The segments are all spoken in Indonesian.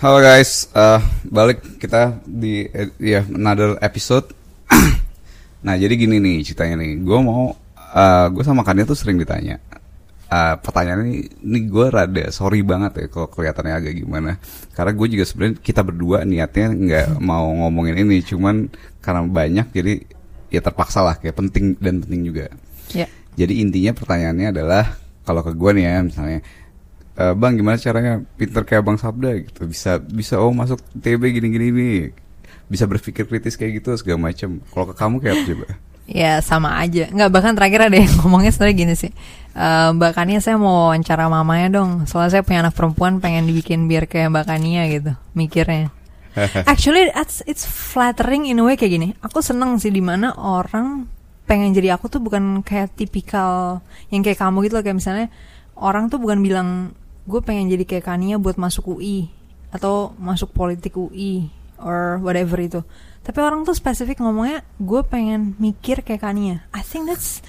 Halo guys, uh, balik kita di eh, ya another episode. nah jadi gini nih ceritanya nih, gue mau uh, gue sama Kania tuh sering ditanya. Uh, pertanyaan ini, ini gue rada sorry banget ya kalau kelihatannya agak gimana. Karena gue juga sebenarnya kita berdua niatnya nggak mau ngomongin ini, cuman karena banyak jadi ya terpaksa lah kayak penting dan penting juga. Ya. Jadi intinya pertanyaannya adalah kalau ke gue nih ya misalnya "Eh, bang gimana caranya pinter kayak bang Sabda gitu bisa bisa oh masuk TB gini-gini nih bisa berpikir kritis kayak gitu segala macam. Kalau ke kamu kayak apa coba? Ya sama aja. Nggak bahkan terakhir ada yang ngomongnya sebenarnya gini sih. Eh, Mbak Kania saya mau wawancara mamanya dong. Soalnya saya punya anak perempuan pengen dibikin biar kayak Mbak Kania gitu. Mikirnya. Actually it's, it's flattering in a way kayak gini. Aku seneng sih di mana orang pengen jadi aku tuh bukan kayak tipikal yang kayak kamu gitu loh. Kayak misalnya orang tuh bukan bilang gue pengen jadi kayak Kania buat masuk UI atau masuk politik UI or whatever itu. Tapi orang tuh spesifik ngomongnya gue pengen mikir kayak Kania. I think that's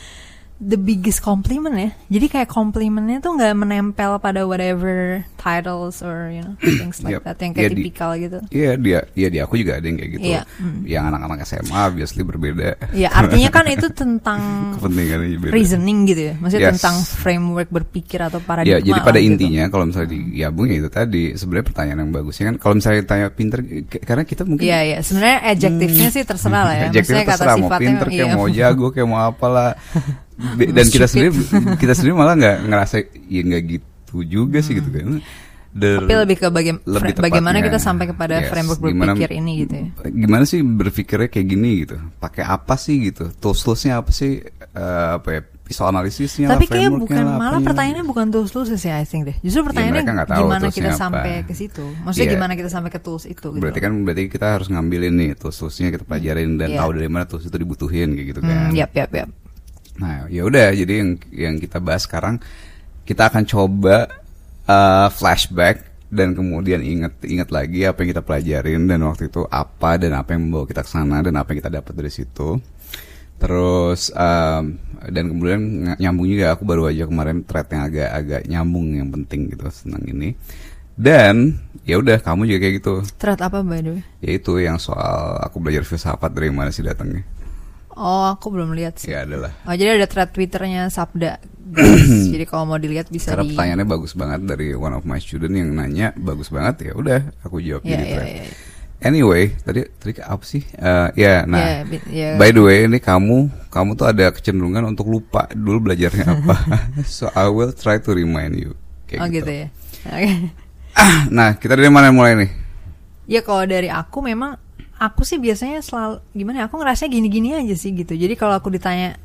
the biggest compliment ya. Jadi kayak complimentnya tuh nggak menempel pada whatever titles or you know things like Yep. that yang kayak Ya, di- tipikal gitu. Iya dia, iya di aku juga ada yang kayak gitu. Iya, mm. Yang anak-anak SMA obviously berbeda. Ya artinya kan itu tentang reasoning gitu ya. Maksudnya Yes. tentang framework berpikir atau paradigma. jadi pada lah gitu. intinya kalau misalnya digabung ya itu tadi sebenarnya pertanyaan yang bagusnya kan kalau misalnya tanya pinter karena kita mungkin Iya iya. Sebenarnya adjektifnya sih terserah lah ya. Adjektifnya terserah mau pinter kayak iya. mau jago kayak mau apalah dan kita sendiri kita sendiri malah nggak ngerasa ya nggak gitu juga sih gitu kan The- Hmm. Tapi lebih ke baga- lebih bagaimana kita sampai kepada yes, framework gimana- berpikir ini gitu ya. gimana sih berpikirnya kayak gini gitu pakai apa sih gitu tools toolsnya apa sih Eh, apa ya pisau analisisnya Tapi kayaknya bukan lah, malah apanya. pertanyaannya bukan tools tools sih I think deh. Justru pertanyaannya mereka nggak tahu gimana toolsnya kita apa. sampai ke situ. Maksudnya Iya. gimana kita sampai ke tools itu gitu. berarti kan berarti kita harus ngambilin nih tools toolsnya kita pelajarin dan Iya. tahu dari mana tools itu dibutuhin kayak gitu kan Hmm, yap yap yap. Nah, ya udah jadi yang yang kita bahas sekarang kita akan coba uh, flashback dan kemudian inget inget lagi apa yang kita pelajarin dan waktu itu apa dan apa yang membawa kita ke sana dan apa yang kita dapat dari situ. Terus um, dan kemudian ng- nyambung juga aku baru aja kemarin thread yang agak-agak nyambung yang penting gitu senang ini. Dan ya udah kamu juga kayak gitu. Thread apa by the way? Yaitu yang soal aku belajar filsafat dari mana sih datangnya. Oh aku belum lihat sih. Ya adalah. Oh jadi ada thread twitternya Sabda. jadi kalau mau dilihat bisa Karena di. pertanyaannya bagus banget dari one of my student yang nanya bagus banget ya udah aku jawab Ya jadi ya thread. ya. Anyway, tadi tadi apa sih? Eh, ya, nah. Ya, bi- ya. By the way, ini kamu kamu tuh ada kecenderungan untuk lupa dulu belajarnya apa. so I will try to remind you. Kayak Oh gitu ya. Oke. Nah, kita dari mana mulai nih? Ya kalau dari aku memang aku sih biasanya selalu gimana ya, aku ngerasa gini-gini aja sih gitu. Jadi kalau aku ditanya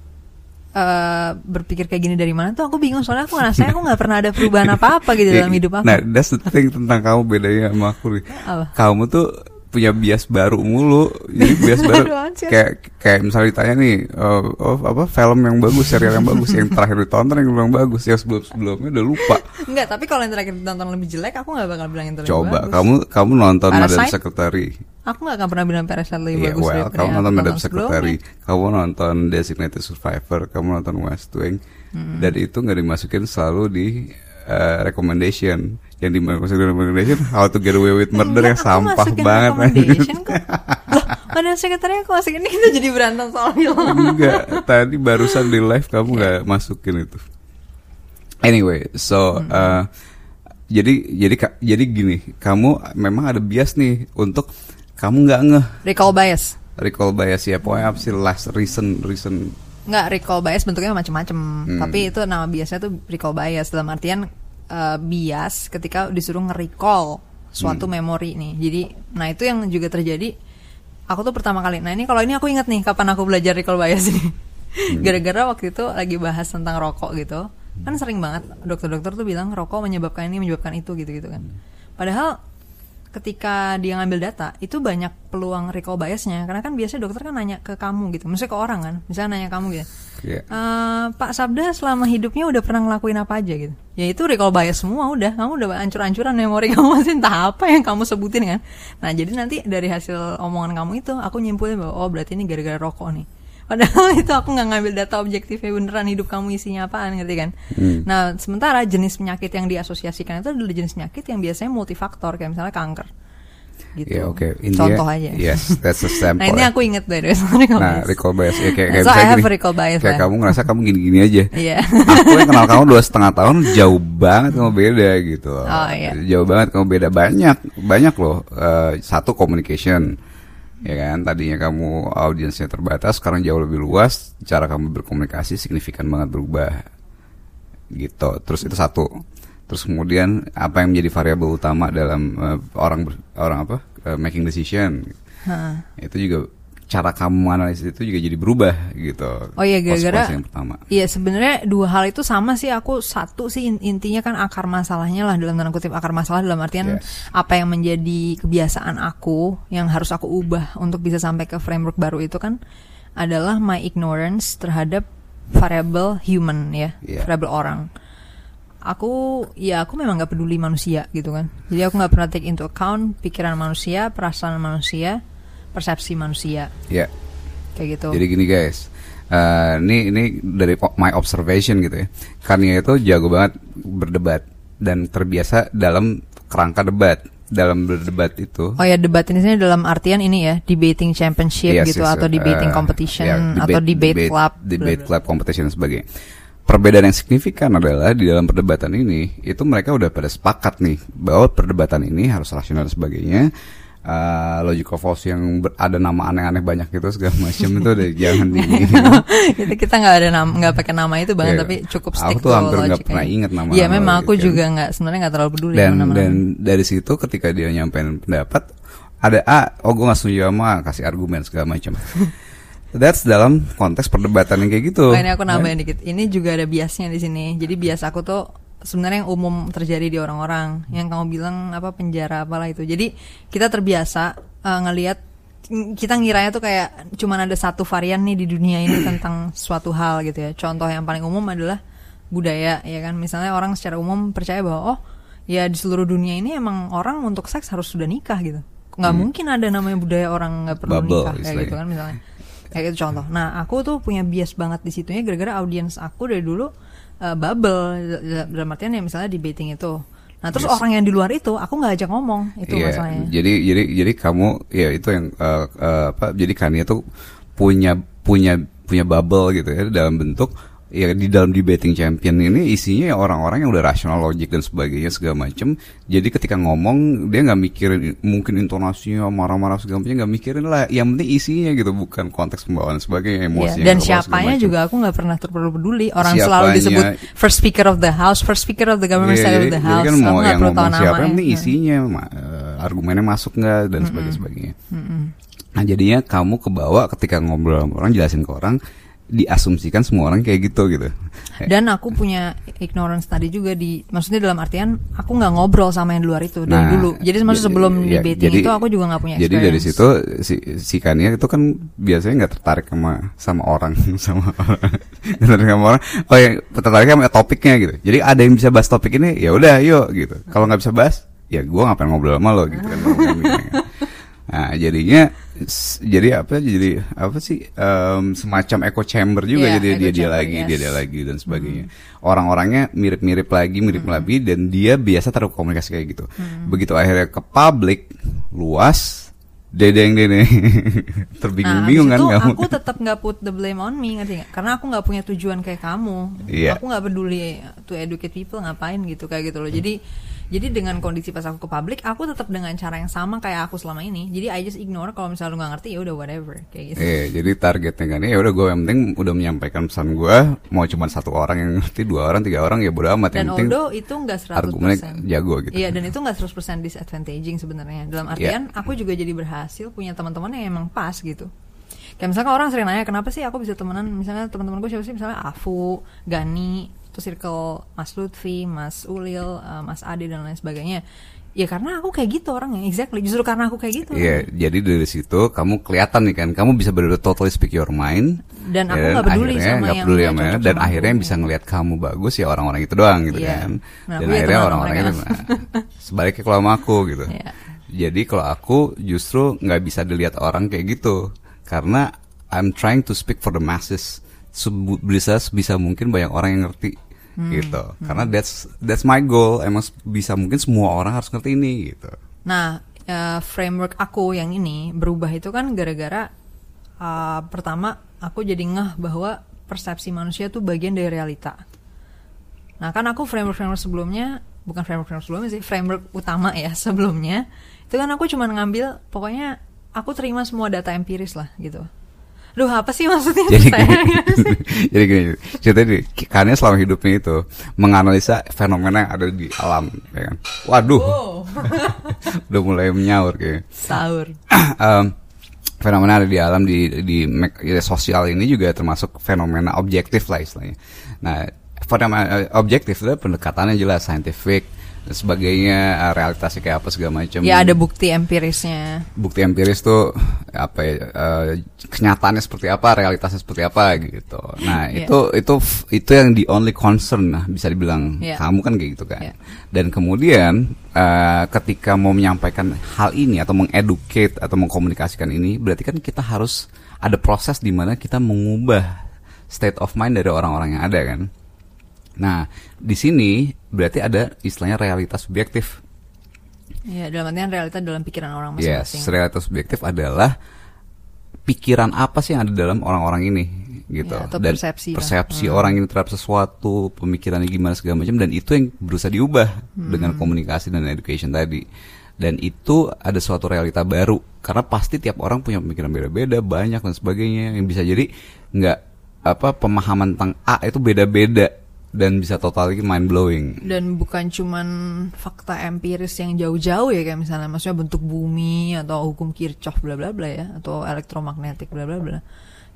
eh berpikir kayak gini dari mana tuh aku bingung soalnya aku ngerasa aku nggak pernah ada perubahan apa-apa gitu dalam hidup aku. Nah, that's the thing tentang kamu bedanya sama aku. Apa? Kamu tuh punya bias baru mulu. Jadi bias baru kayak kayak misalnya ditanya nih, oh, oh, apa film yang bagus, serial yang bagus, yang terakhir ditonton yang bilang bagus, yang sebelum-sebelumnya udah lupa. Enggak, tapi kalau yang terakhir ditonton lebih jelek aku nggak bakal bilang yang terlalu Coba bagus. kamu kamu nonton Madam? Secretary. Aku nggak akan pernah bilang Parasite lebih Iya, bagus well, kamu nonton Madam Secretary, sebelumnya. kamu nonton Designated Survivor, kamu nonton West Wing, Hmm. dan itu nggak dimasukin selalu di uh, recommendation. Yang dimasukin di recommendation How to Get Away with Murder Enggak, yang sampah banget. Loh, Madam Secretary aku masukin ini kita jadi berantem soal film. Enggak, tadi barusan di live kamu nggak masukin itu. Anyway, so Hmm. uh, jadi jadi jadi gini, kamu memang ada bias nih untuk kamu nggak ngeh Recall bias. recall bias ya pokoknya apa sih last reason reason Nggak recall bias bentuknya macam-macam. Hmm. Tapi itu nama biasanya tuh recall bias dalam artian eh, bias ketika disuruh nge-recall suatu Hmm. memori nih. Jadi, nah itu yang juga terjadi. Aku tuh pertama kali. Nah ini kalau ini aku inget nih kapan aku belajar recall bias ini. Hmm. Gara-gara waktu itu lagi bahas tentang rokok gitu. Kan sering banget dokter-dokter tuh bilang rokok menyebabkan ini menyebabkan itu gitu-gitu kan. Padahal ketika dia ngambil data itu banyak peluang recall biasnya. Karena kan biasanya dokter kan nanya ke kamu gitu. Maksudnya ke orang kan? Misalnya nanya kamu gitu. Iya. "Eh, Pak Sabda selama hidupnya udah pernah ngelakuin apa aja gitu? Ya itu recall bias semua udah. Kamu udah ancur-ancuran memori kamu masih entah apa yang kamu sebutin kan? Nah jadi nanti dari hasil omongan kamu itu aku nyimpulin bahwa oh berarti ini gara-gara rokok nih Padahal itu aku nggak ngambil data objektifnya beneran hidup kamu isinya apaan ngerti kan? Hmm. Nah sementara jenis penyakit yang diasosiasikan itu adalah jenis penyakit yang biasanya multifaktor kayak misalnya kanker. Gitu. Ya oke. Intinya- Contoh aja. Yes, that's a sample. Nah ini aku inget way, sorry kalau Nah, bias. recall bias ya kayak, kayak So, I have gini, recall bias kayak lah. kamu ngerasa kamu gini-gini aja. Iya. Aku yang kenal kamu dua setengah tahun jauh banget kamu beda gitu. loh. Oh, iya. Jauh banget kamu beda banyak banyak loh. Eh, satu communication ya kan? Tadinya kamu audiensnya terbatas sekarang jauh lebih luas cara kamu berkomunikasi signifikan banget berubah. Gitu. Terus itu satu. Terus kemudian apa yang menjadi variabel utama dalam eh, orang ber- orang apa eh, making decision? Heeh. itu juga cara kamu analisis itu juga jadi berubah gitu. Oh iya gara-gara yang pertama. Iya sebenarnya dua hal itu sama sih aku satu sih in- intinya kan akar masalahnya lah dalam tanda kutip akar masalah dalam artian Yes. apa yang menjadi kebiasaan aku yang harus aku ubah untuk bisa sampai ke framework baru itu kan adalah my ignorance terhadap variable human ya Iya. variable orang. Aku ya aku memang nggak peduli manusia gitu kan. Jadi aku nggak pernah take into account pikiran manusia, perasaan manusia, persepsi manusia Ya. kayak gitu. Jadi gini guys. eh, ini ini dari my observation gitu ya. Kanye itu jago banget berdebat dan terbiasa dalam kerangka debat. Dalam berdebat itu Oh ya debat ini dalam artian ini ya debating championship Yes, gitu yes, atau uh, debating uh, competition ya, atau debate, club. debate club competition dan sebagainya. Perbedaan yang signifikan adalah di dalam perdebatan ini itu mereka udah pada sepakat nih bahwa perdebatan ini harus rasional dan sebagainya. Uh, logical false yang ber- ada nama aneh-aneh banyak gitu segala macam itu udah jangan di Itu kita nggak ada nama nggak pakai nama itu banget Iya. tapi cukup Aku stick tuh to hampir nggak pernah aja. ingat nama-nama Iya memang aku gitu. juga nggak sebenarnya nggak terlalu peduli dan sama nama dan dari situ ketika dia nyampein pendapat ada A oh gue nggak setuju sama kasih argumen segala macam that's dalam konteks perdebatan yang kayak gitu Oh, ini aku Right? nambahin dikit. Ini juga ada biasnya di sini. Jadi bias aku tuh sebenarnya yang umum terjadi di orang-orang yang kamu bilang apa penjara apalah itu. Jadi kita terbiasa uh, ngelihat kita ngiranya tuh kayak cuman ada satu varian nih di dunia ini tentang suatu hal gitu ya. Contoh yang paling umum adalah budaya ya kan. Misalnya orang secara umum percaya bahwa oh ya di seluruh dunia ini emang orang untuk seks harus sudah nikah gitu. Nggak mungkin ada namanya budaya orang nggak perlu Hmm. Bubble, nikah kayak gitu kan misalnya kayak gitu contoh. Nah aku tuh punya bias banget di situnya gara-gara audiens aku dari dulu uh, bubble dalam artian ya misalnya debating itu. Nah terus Yes. orang yang di luar itu aku nggak ajak ngomong itu Iya, masalahnya. jadi jadi jadi kamu ya itu yang eh, eh, apa jadi Kanye tuh punya punya punya bubble gitu ya dalam bentuk ya di dalam debating champion ini isinya ya orang-orang yang udah rasional logik dan sebagainya segala macem. Jadi ketika ngomong dia nggak mikirin mungkin intonasinya marah-marah segala macam nggak mikirin lah. Yang penting isinya gitu bukan konteks pembawaan sebagainya Iya, emosi dan siapanya juga aku nggak pernah terlalu peduli. Orang selalu Siapanya- disebut first speaker of the house, first speaker of the government Iya, side of the jadi house. kan mau yang ngomong siapa yang penting isinya ma- eh, argumennya masuk nggak dan sebagainya sebagainya. Nah jadinya kamu kebawa ketika ngobrol sama orang jelasin ke orang diasumsikan semua orang kayak gitu gitu. Dan aku punya ignorance tadi juga di, maksudnya dalam artian aku nggak ngobrol sama yang di luar itu dari Nah, dulu. Jadi maksud jadi- sebelum ya, debating jadi- itu aku juga nggak punya jadi dari experience. situ si si Kania itu kan biasanya nggak tertarik sama sama orang sama orang tertarik sama orang. Oh ya tertarik sama topiknya gitu. Jadi ada yang bisa bahas topik ini ya udah yuk gitu. Kalau nggak bisa bahas ya gua ngapain ngobrol sama lo gitu kan. Nah jadinya jadi apa jadi apa sih em, semacam echo chamber juga Iya, jadi dia dia chamber, lagi dia yes. dia lagi dan sebagainya orang-orangnya mirip-mirip lagi mirip lagi dan dia biasa taruh komunikasi kayak gitu begitu akhirnya ke publik luas dedeng dedeng terbingung-bingung nah, kan kamu aku tetap nggak put the blame on me ngerti nggak? Karena aku nggak punya tujuan kayak kamu. Iya. Aku nggak peduli to educate people ngapain gitu kayak gitu loh. Jadi jadi dengan kondisi pas aku ke publik, aku tetap dengan cara yang sama kayak aku selama ini. Jadi I just ignore kalau misalnya lu nggak ngerti ya udah whatever kayak gitu. Eh, jadi targetnya kan ya udah gue yang penting udah menyampaikan pesan gue mau cuma satu orang yang ngerti dua orang tiga orang ya bodo amat Dan yang penting itu nggak 100% argumennya jago gitu Iya dan itu nggak 100% disadvantaging sebenarnya. Dalam artian aku juga jadi berhasil punya teman-teman yang emang pas gitu. Kayak misalkan orang sering nanya kenapa sih aku bisa temenan misalnya teman-teman gue siapa sih misalnya Afu, Gani, itu circle Mas Lutfi, Mas Ulil, eh, Mas Ade dan lain sebagainya. Ya karena aku kayak gitu orangnya, exactly. Justru karena aku kayak gitu. Iya, jadi dari situ kamu kelihatan nih kan, kamu bisa benar totally speak your mind. Dan aku ya, nggak peduli akhirnya sama yang peduli nggak sama cocok dan sama akhirnya yang bisa ngelihat kamu bagus ya orang-orang itu doang gitu Iya. kan. Nah, dan ya akhirnya orang-orang itu nah, sebaliknya kalau sama aku gitu. Iya. Jadi kalau aku justru nggak bisa dilihat orang kayak gitu karena I'm trying to speak for the masses bisa bisa mungkin banyak orang yang ngerti gitu karena that's that's my goal emang bisa mungkin semua orang harus ngerti ini gitu Nah, eh, framework aku yang ini berubah itu kan gara-gara eh, pertama aku jadi ngeh bahwa persepsi manusia tuh bagian dari realita. Nah, kan aku framework-framework sebelumnya bukan framework-framework sebelumnya sih, framework utama ya sebelumnya. Itu kan aku cuma ngambil pokoknya aku terima semua data empiris lah gitu. Duh, apa sih maksudnya? jadi gini, jadi gini ceritanya karena selama hidupnya itu menganalisa fenomena yang ada di alam ya kan waduh Oh, udah mulai menyaur kayaknya sahur. Em, fenomena ada di alam di di ya, sosial ini juga termasuk fenomena objektif lah istilahnya. Nah, fenomena eh, objektif itu pendekatannya jelas scientific sebagainya, eh, realitasnya kayak apa segala macam. Ya ada bukti empirisnya. bukti empiris tuh apa ya eh, kenyataannya seperti apa, realitasnya seperti apa gitu. Nah, Iya. itu itu itu yang the only concern lah bisa dibilang Iya. kamu kan kayak gitu kan. Iya. Dan kemudian eh, ketika mau menyampaikan hal ini atau mengeducate atau mengkomunikasikan ini, berarti kan kita harus ada proses di mana kita mengubah state of mind dari orang-orang yang ada kan. Nah, di sini berarti ada istilahnya realitas subjektif. Ya, dalam artian realita dalam pikiran orang Yes, masing-masing. realitas subjektif adalah pikiran apa sih yang ada dalam orang-orang ini gitu. Ya, atau dan persepsi lah. persepsi Hmm. orang ini terhadap sesuatu, pemikirannya gimana segala macam dan itu yang berusaha diubah Hmm. dengan komunikasi dan education tadi. Dan itu ada suatu realita baru karena pasti tiap orang punya pemikiran beda-beda, banyak dan sebagainya yang bisa jadi nggak apa pemahaman tentang A itu beda-beda dan bisa totally mind blowing. dan bukan cuman fakta empiris yang jauh-jauh ya kayak misalnya maksudnya bentuk bumi atau hukum Kirchhoff bla bla bla ya atau elektromagnetik bla bla bla.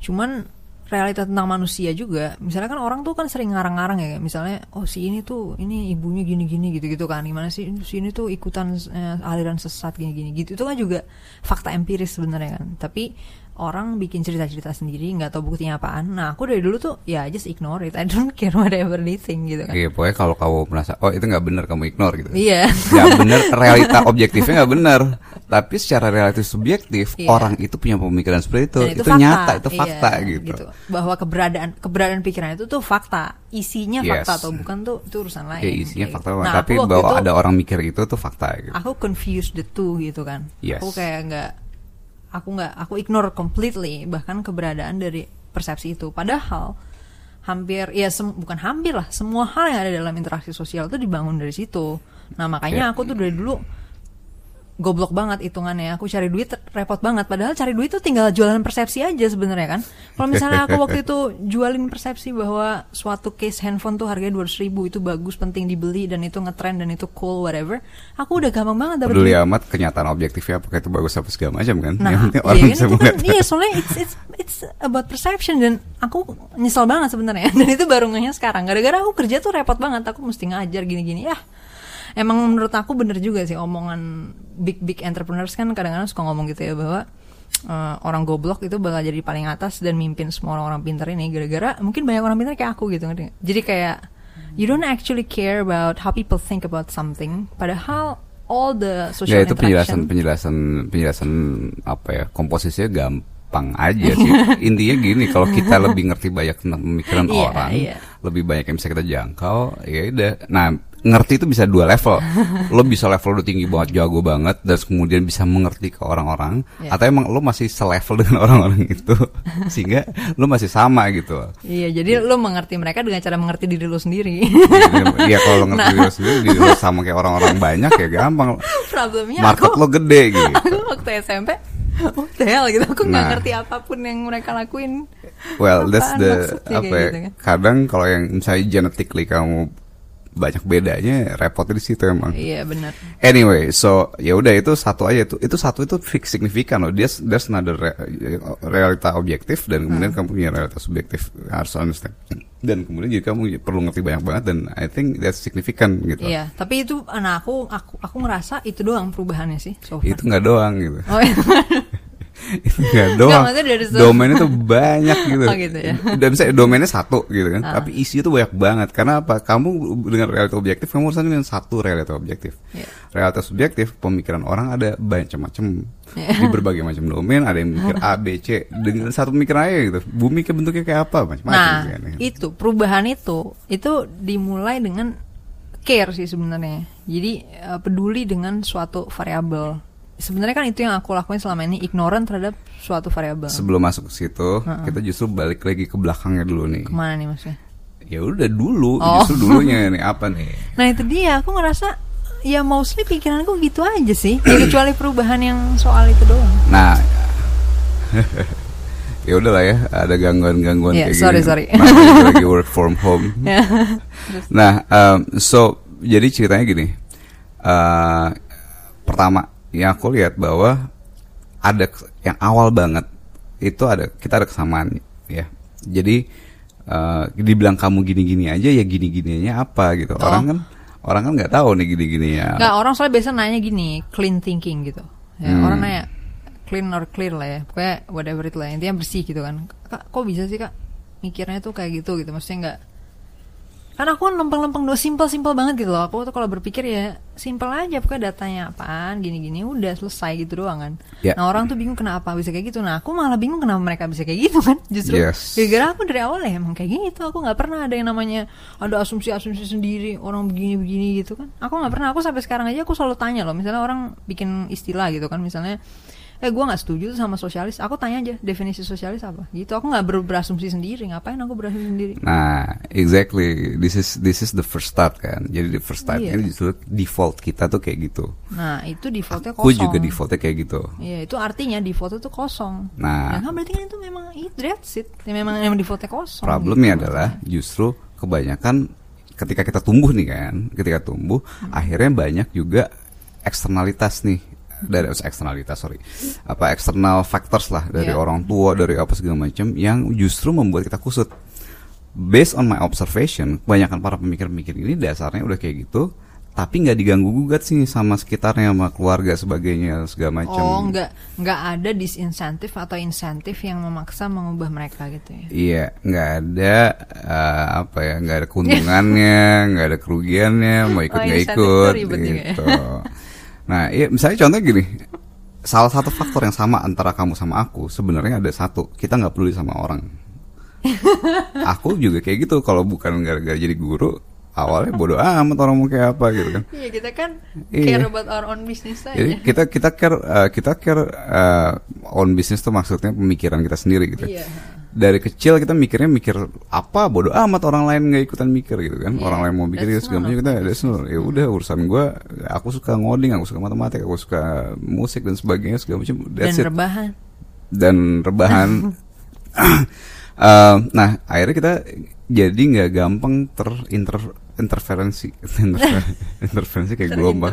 Cuman realita tentang manusia juga. Misalnya kan orang tuh kan sering ngarang-ngarang ya kayak misalnya oh si ini tuh ini ibunya gini-gini gitu-gitu kan. Gimana sih si ini tuh ikutan eh, aliran sesat gini-gini gitu. Itu kan juga fakta empiris sebenarnya kan. Tapi orang bikin cerita-cerita sendiri nggak tahu buktinya apaan. Nah, aku dari dulu tuh ya just ignore it. I don't care whatever they think gitu kan. Iya, pokoknya kalau kamu merasa oh itu nggak benar kamu ignore gitu. Iya. nggak benar realita objektifnya nggak benar tapi secara relatif subjektif Iya. orang itu punya pemikiran seperti itu Dan itu, fakta. nyata itu Iya, fakta gitu. Bahwa keberadaan keberadaan pikiran itu tuh fakta. Isinya Yes. fakta atau bukan tuh itu urusan lain. ya isinya Kayak fakta gitu. Nah, tapi bahwa itu- ada orang mikir itu tuh fakta gitu. Aku confuse the two gitu kan. Yes. Aku kayak nggak aku nggak aku ignore completely bahkan keberadaan dari persepsi itu. Padahal hampir ya sem- bukan hampir lah semua hal yang ada dalam interaksi sosial itu dibangun dari situ. Nah makanya Ya. aku tuh dari dulu goblok banget hitungannya. Aku cari duit repot banget. Padahal cari duit tuh tinggal jualan persepsi aja sebenarnya kan. Kalau misalnya aku waktu itu jualin persepsi bahwa suatu case handphone tuh harganya 200 ribu itu bagus, penting dibeli dan itu ngetrend dan itu cool whatever. Aku udah gampang banget dapet peduli duit. amat kenyataan objektifnya apakah itu bagus apa segala macam kan Nah, yang penting iya orang kan, bisa itu kan, melihat iya soalnya it's, it's, it's about perception dan aku nyesel banget sebenarnya dan itu baru ngehnya sekarang gara-gara aku kerja tuh repot banget aku mesti ngajar gini-gini ya emang menurut aku bener juga sih omongan big big entrepreneurs kan kadang-kadang suka ngomong gitu ya bahwa eh, orang goblok itu bakal jadi paling atas dan mimpin semua orang-orang pintar ini gara-gara mungkin banyak orang pintar kayak aku gitu ngerti jadi kayak you don't actually care about how people think about something padahal all the social ya itu penjelasan penjelasan penjelasan apa ya komposisinya gampang aja sih. Intinya gini kalau kita lebih ngerti banyak tentang pemikiran Iya, orang iya. lebih banyak yang bisa kita jangkau ya udah. Nah ngerti itu bisa dua level lo bisa level udah tinggi banget jago banget dan kemudian bisa mengerti ke orang-orang Iya. atau emang lo masih selevel dengan orang-orang itu sehingga lo masih sama gitu Iya, jadi lo mengerti mereka dengan cara mengerti diri lo sendiri. ya kalau lo ngerti Nah. diri lo sendiri diri lo sama kayak orang-orang banyak ya gampang Problemnya market aku, lo gede gitu aku waktu SMP, what the hell gitu, aku nggak Nah. ngerti apa pun yang mereka lakuin. Well, that's Apaan the apa ya, gitu kan? kadang kalau yang misalnya genetically kamu banyak bedanya repotnya di situ emang. Iya benar. Anyway, so ya udah itu satu aja itu itu satu itu fix signifikan loh. Dia there's another re- realita objektif dan kemudian Hmm. kamu punya realita subjektif harus understand. Dan kemudian jadi kamu perlu ngerti banyak banget dan I think that's significant gitu. Iya, tapi itu, nah aku aku aku ngerasa itu doang perubahannya sih. So far. Itu nggak doang gitu. Oh, iya. itu nggak doang. situ. Domainnya tuh banyak gitu. Oh, gitu ya. Dan misalnya domainnya satu gitu kan, Ah. tapi isinya tuh banyak banget. Karena apa? Kamu dengan realita objektif, kamu urusan dengan satu realita objektif. Iya. Realita subjektif, pemikiran orang ada banyak macam Iya. di berbagai macam domain. Ada yang mikir A, B, C dengan satu pemikiran aja gitu. Bumi ke bentuknya kayak apa? Macam-macam Nah, kan. ya. itu perubahan itu itu dimulai dengan care sih sebenarnya. Jadi eh, peduli dengan suatu variabel. Sebenarnya kan itu yang aku lakuin selama ini ignorant terhadap suatu variabel. Sebelum masuk ke situ, kita justru balik lagi ke belakangnya dulu nih. Ke mana nih maksudnya? Ya udah dulu, Oh. justru dulunya nih apa nih? Nah itu dia, aku ngerasa ya mostly pikiranku gitu aja sih. Ya, kecuali perubahan yang soal itu doang. Nah, ya udahlah ya, ada gangguan-gangguan Iya, kayak sorry, gini. sorry. Namanya lagi work from home. Ya. Nah, um, so jadi ceritanya gini. eh, pertama, yang aku lihat bahwa ada yang awal banget itu ada kita ada kesamaan ya. Jadi eh, dibilang kamu gini-gini aja ya gini-gininya apa gitu. Oh. Orang kan orang kan nggak tahu nih gini-gininya. Nggak, orang soalnya biasa nanya gini, clean thinking gitu. Ya, Hmm. Orang nanya clean or clear lah ya, pokoknya whatever itu lah. Intinya bersih gitu kan. Kak, kok bisa sih kak mikirnya tuh kayak gitu gitu? Maksudnya nggak karena aku kan lempeng-lempeng doang, simple-simple banget gitu loh. Aku tuh kalau berpikir ya simple aja, pokoknya datanya apaan, gini-gini, udah selesai gitu doang kan. Ya. Nah orang tuh bingung kenapa bisa kayak gitu. Nah aku malah bingung kenapa mereka bisa kayak gitu kan. Justru Yes. gara-gara aku dari awal ya emang kayak gitu. Aku nggak pernah ada yang namanya ada asumsi-asumsi sendiri orang begini-begini gitu kan. Aku nggak pernah. Aku sampai sekarang aja aku selalu tanya loh. Misalnya orang bikin istilah gitu kan. Misalnya eh gue nggak setuju tuh sama sosialis. Aku tanya aja definisi sosialis apa. Gitu. Aku nggak ber- berasumsi sendiri. Ngapain aku berasumsi sendiri? Nah, exactly. This is this is the first start kan. Jadi the first start Iya. ini justru default kita tuh kayak gitu. Nah itu defaultnya Aku kosong. juga defaultnya kayak gitu. Iya itu artinya default itu kosong. Nah. Ya kan berarti kan itu memang itu that's it. Ya, memang memang defaultnya kosong. Problemnya gitu. adalah justru kebanyakan ketika kita tumbuh nih kan, ketika tumbuh Hmm. akhirnya banyak juga eksternalitas nih dari eksternalitas sorry apa eksternal factors lah dari Iya. orang tua dari apa segala macam yang justru membuat kita kusut based on my observation kebanyakan para pemikir-pemikir ini dasarnya udah kayak gitu tapi nggak diganggu gugat sih sama sekitarnya sama keluarga sebagainya segala macam Oh nggak nggak ada disinsentif atau insentif yang memaksa mengubah mereka gitu ya. Iya, nggak ada eh, apa ya, nggak ada keuntungannya, nggak ada kerugiannya, mau ikut Oh, nggak insentif ikut, ya. Nah, iya, misalnya contoh gini, salah satu faktor yang sama antara kamu sama aku sebenarnya ada satu, kita nggak peduli sama orang. aku juga kayak gitu, kalau bukan gara-gara jadi guru, awalnya bodoh amat orang mau kayak apa gitu kan. Iya kita kan Iya. care about our own business aja. Jadi kita kita care eh, kita care eh, on business tuh maksudnya pemikiran kita sendiri gitu. Iya. Dari kecil kita mikirnya mikir apa bodoh amat orang lain nggak ikutan mikir gitu kan. Iya, Orang lain mau mikir ya segala macam of kita no- ya udah urusan gua aku suka ngoding, aku suka matematika, aku suka musik dan sebagainya segala macam. Dan it. rebahan. Dan rebahan. Eh, nah, akhirnya kita jadi nggak gampang terinter interferensi Interfer- interferensi kayak gelombang.